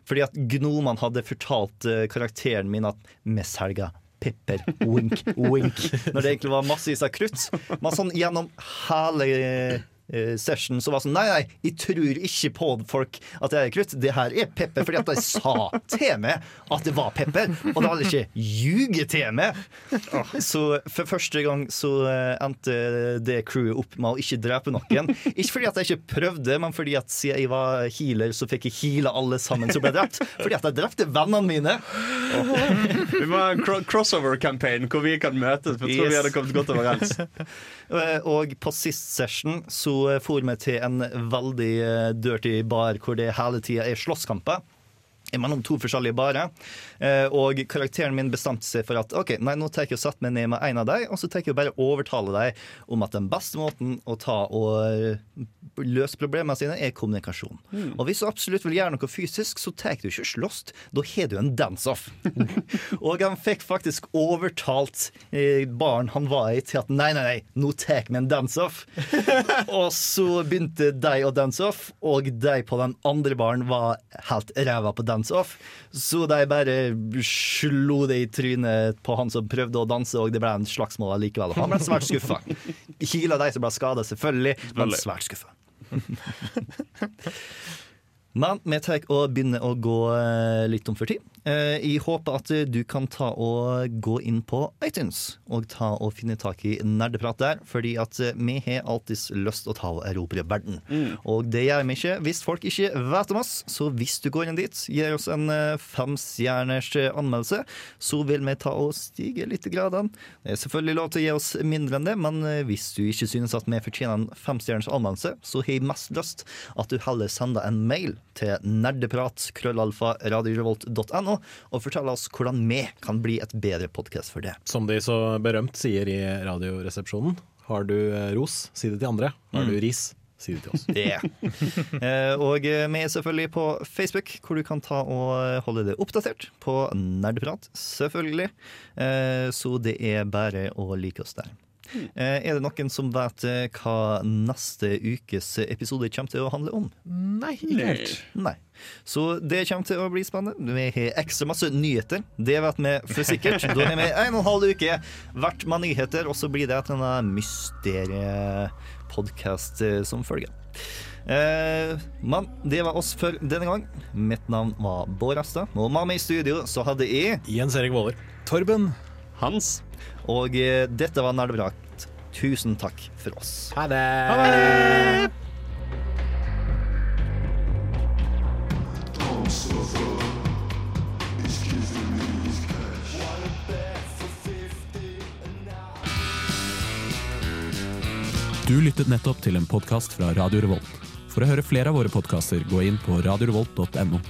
Fordi at gnomene hadde fortalt eh, karakteren min at vi selger pepper, wink, wink. Når det egentlig var massevis av krutt. Men sånn gjennom hele session så var sånn Nei, nei, jeg tror ikke på folk at det er krutt. Det her er pepper. Fordi at de sa til meg at det var pepper, og de hadde ikke ljuget til meg. Så for første gang så eh, endte det crewet opp med å ikke drepe noen. Ikke fordi at jeg ikke prøvde, men fordi at siden jeg var healer, så fikk jeg heale alle sammen som ble drept. Fordi at jeg drepte vennene mine. Vi må ha en crossover-campaign hvor vi kan møtes. For jeg tror Yes. vi hadde kommet godt overens. Eh, Og på sist session så for meg til en veldig eh, dirty bar hvor det hele tida er slåsskamper. Mellom to forskjellige barer. Eh, Og karakteren min bestemte seg for at ok, nei, nå tar jeg og setter meg ned med en av dem, og så tar jeg og bare overtale dem om at den beste måten å ta og eh, løse problemene sine, er kommunikasjon. Mm. Og hvis du absolutt vil gjøre noe fysisk, så tar du ikke slåss. Da har du en dance-off. og han fikk faktisk overtalt barn baren han var i, til at nei, nei, nei, nå tar vi en dance-off. og så begynte de å dance-off, og de på den andre baren var helt ræva på dance-off. Så de bare slo det i trynet på han som prøvde å danse, og det ble en slagsmål likevel. Han ble svært skuffa. Kila de som ble skada, selvfølgelig, men svært skuffa. Men vi tar og begynner å gå eh, litt om for tid. Eh, Jeg håper at du kan ta og gå inn på iTunes og ta og finne tak i nerdeprat der, fordi at eh, vi har alltids lyst til å ta og erobre verden. Mm. Og det gjør vi ikke hvis folk ikke vet om oss, så hvis du går inn dit, gir oss en eh, femstjerners eh, anmeldelse, så vil vi ta og stige litt i gradene. Det er selvfølgelig lov til å gi oss mindre enn det, men eh, hvis du ikke synes at vi fortjener en femstjerners anmeldelse, så har jeg mest lyst at du heller sender en mail til nerdeprat og fortelle oss hvordan vi kan bli et bedre podkast for det. Som de så berømt sier i Radioresepsjonen. Har du eh, ros, si det til andre. Har Mm. du ris, Si det til oss. Ja. Eh, og vi er selvfølgelig på Facebook, hvor du kan ta og holde det oppdatert på Nerdprat, selvfølgelig. Eh, så det er bare å like oss der. Eh, er det noen som vet eh, hva neste ukes episode kommer til å handle om? Nei, ikke helt. Nei. Så det kommer til å bli spennende. Vi har ekstra masse nyheter. Det vet vi for sikkert. Da har vi en og en halv uke hvert med nyheter, og så blir det annet mysteriepodkast som følger. Eh, men det var oss for denne gang. Mitt navn var Bård Astad. og med meg i studio så hadde jeg Jens Erik Våler. Torben. Hans. Og eh, dette var Nerdeprat. Tusen takk for oss. Ha det! Du lyttet nettopp til en podkast fra Radio Revolt. For å høre flere av våre podkaster, gå inn på radiorevolt.no.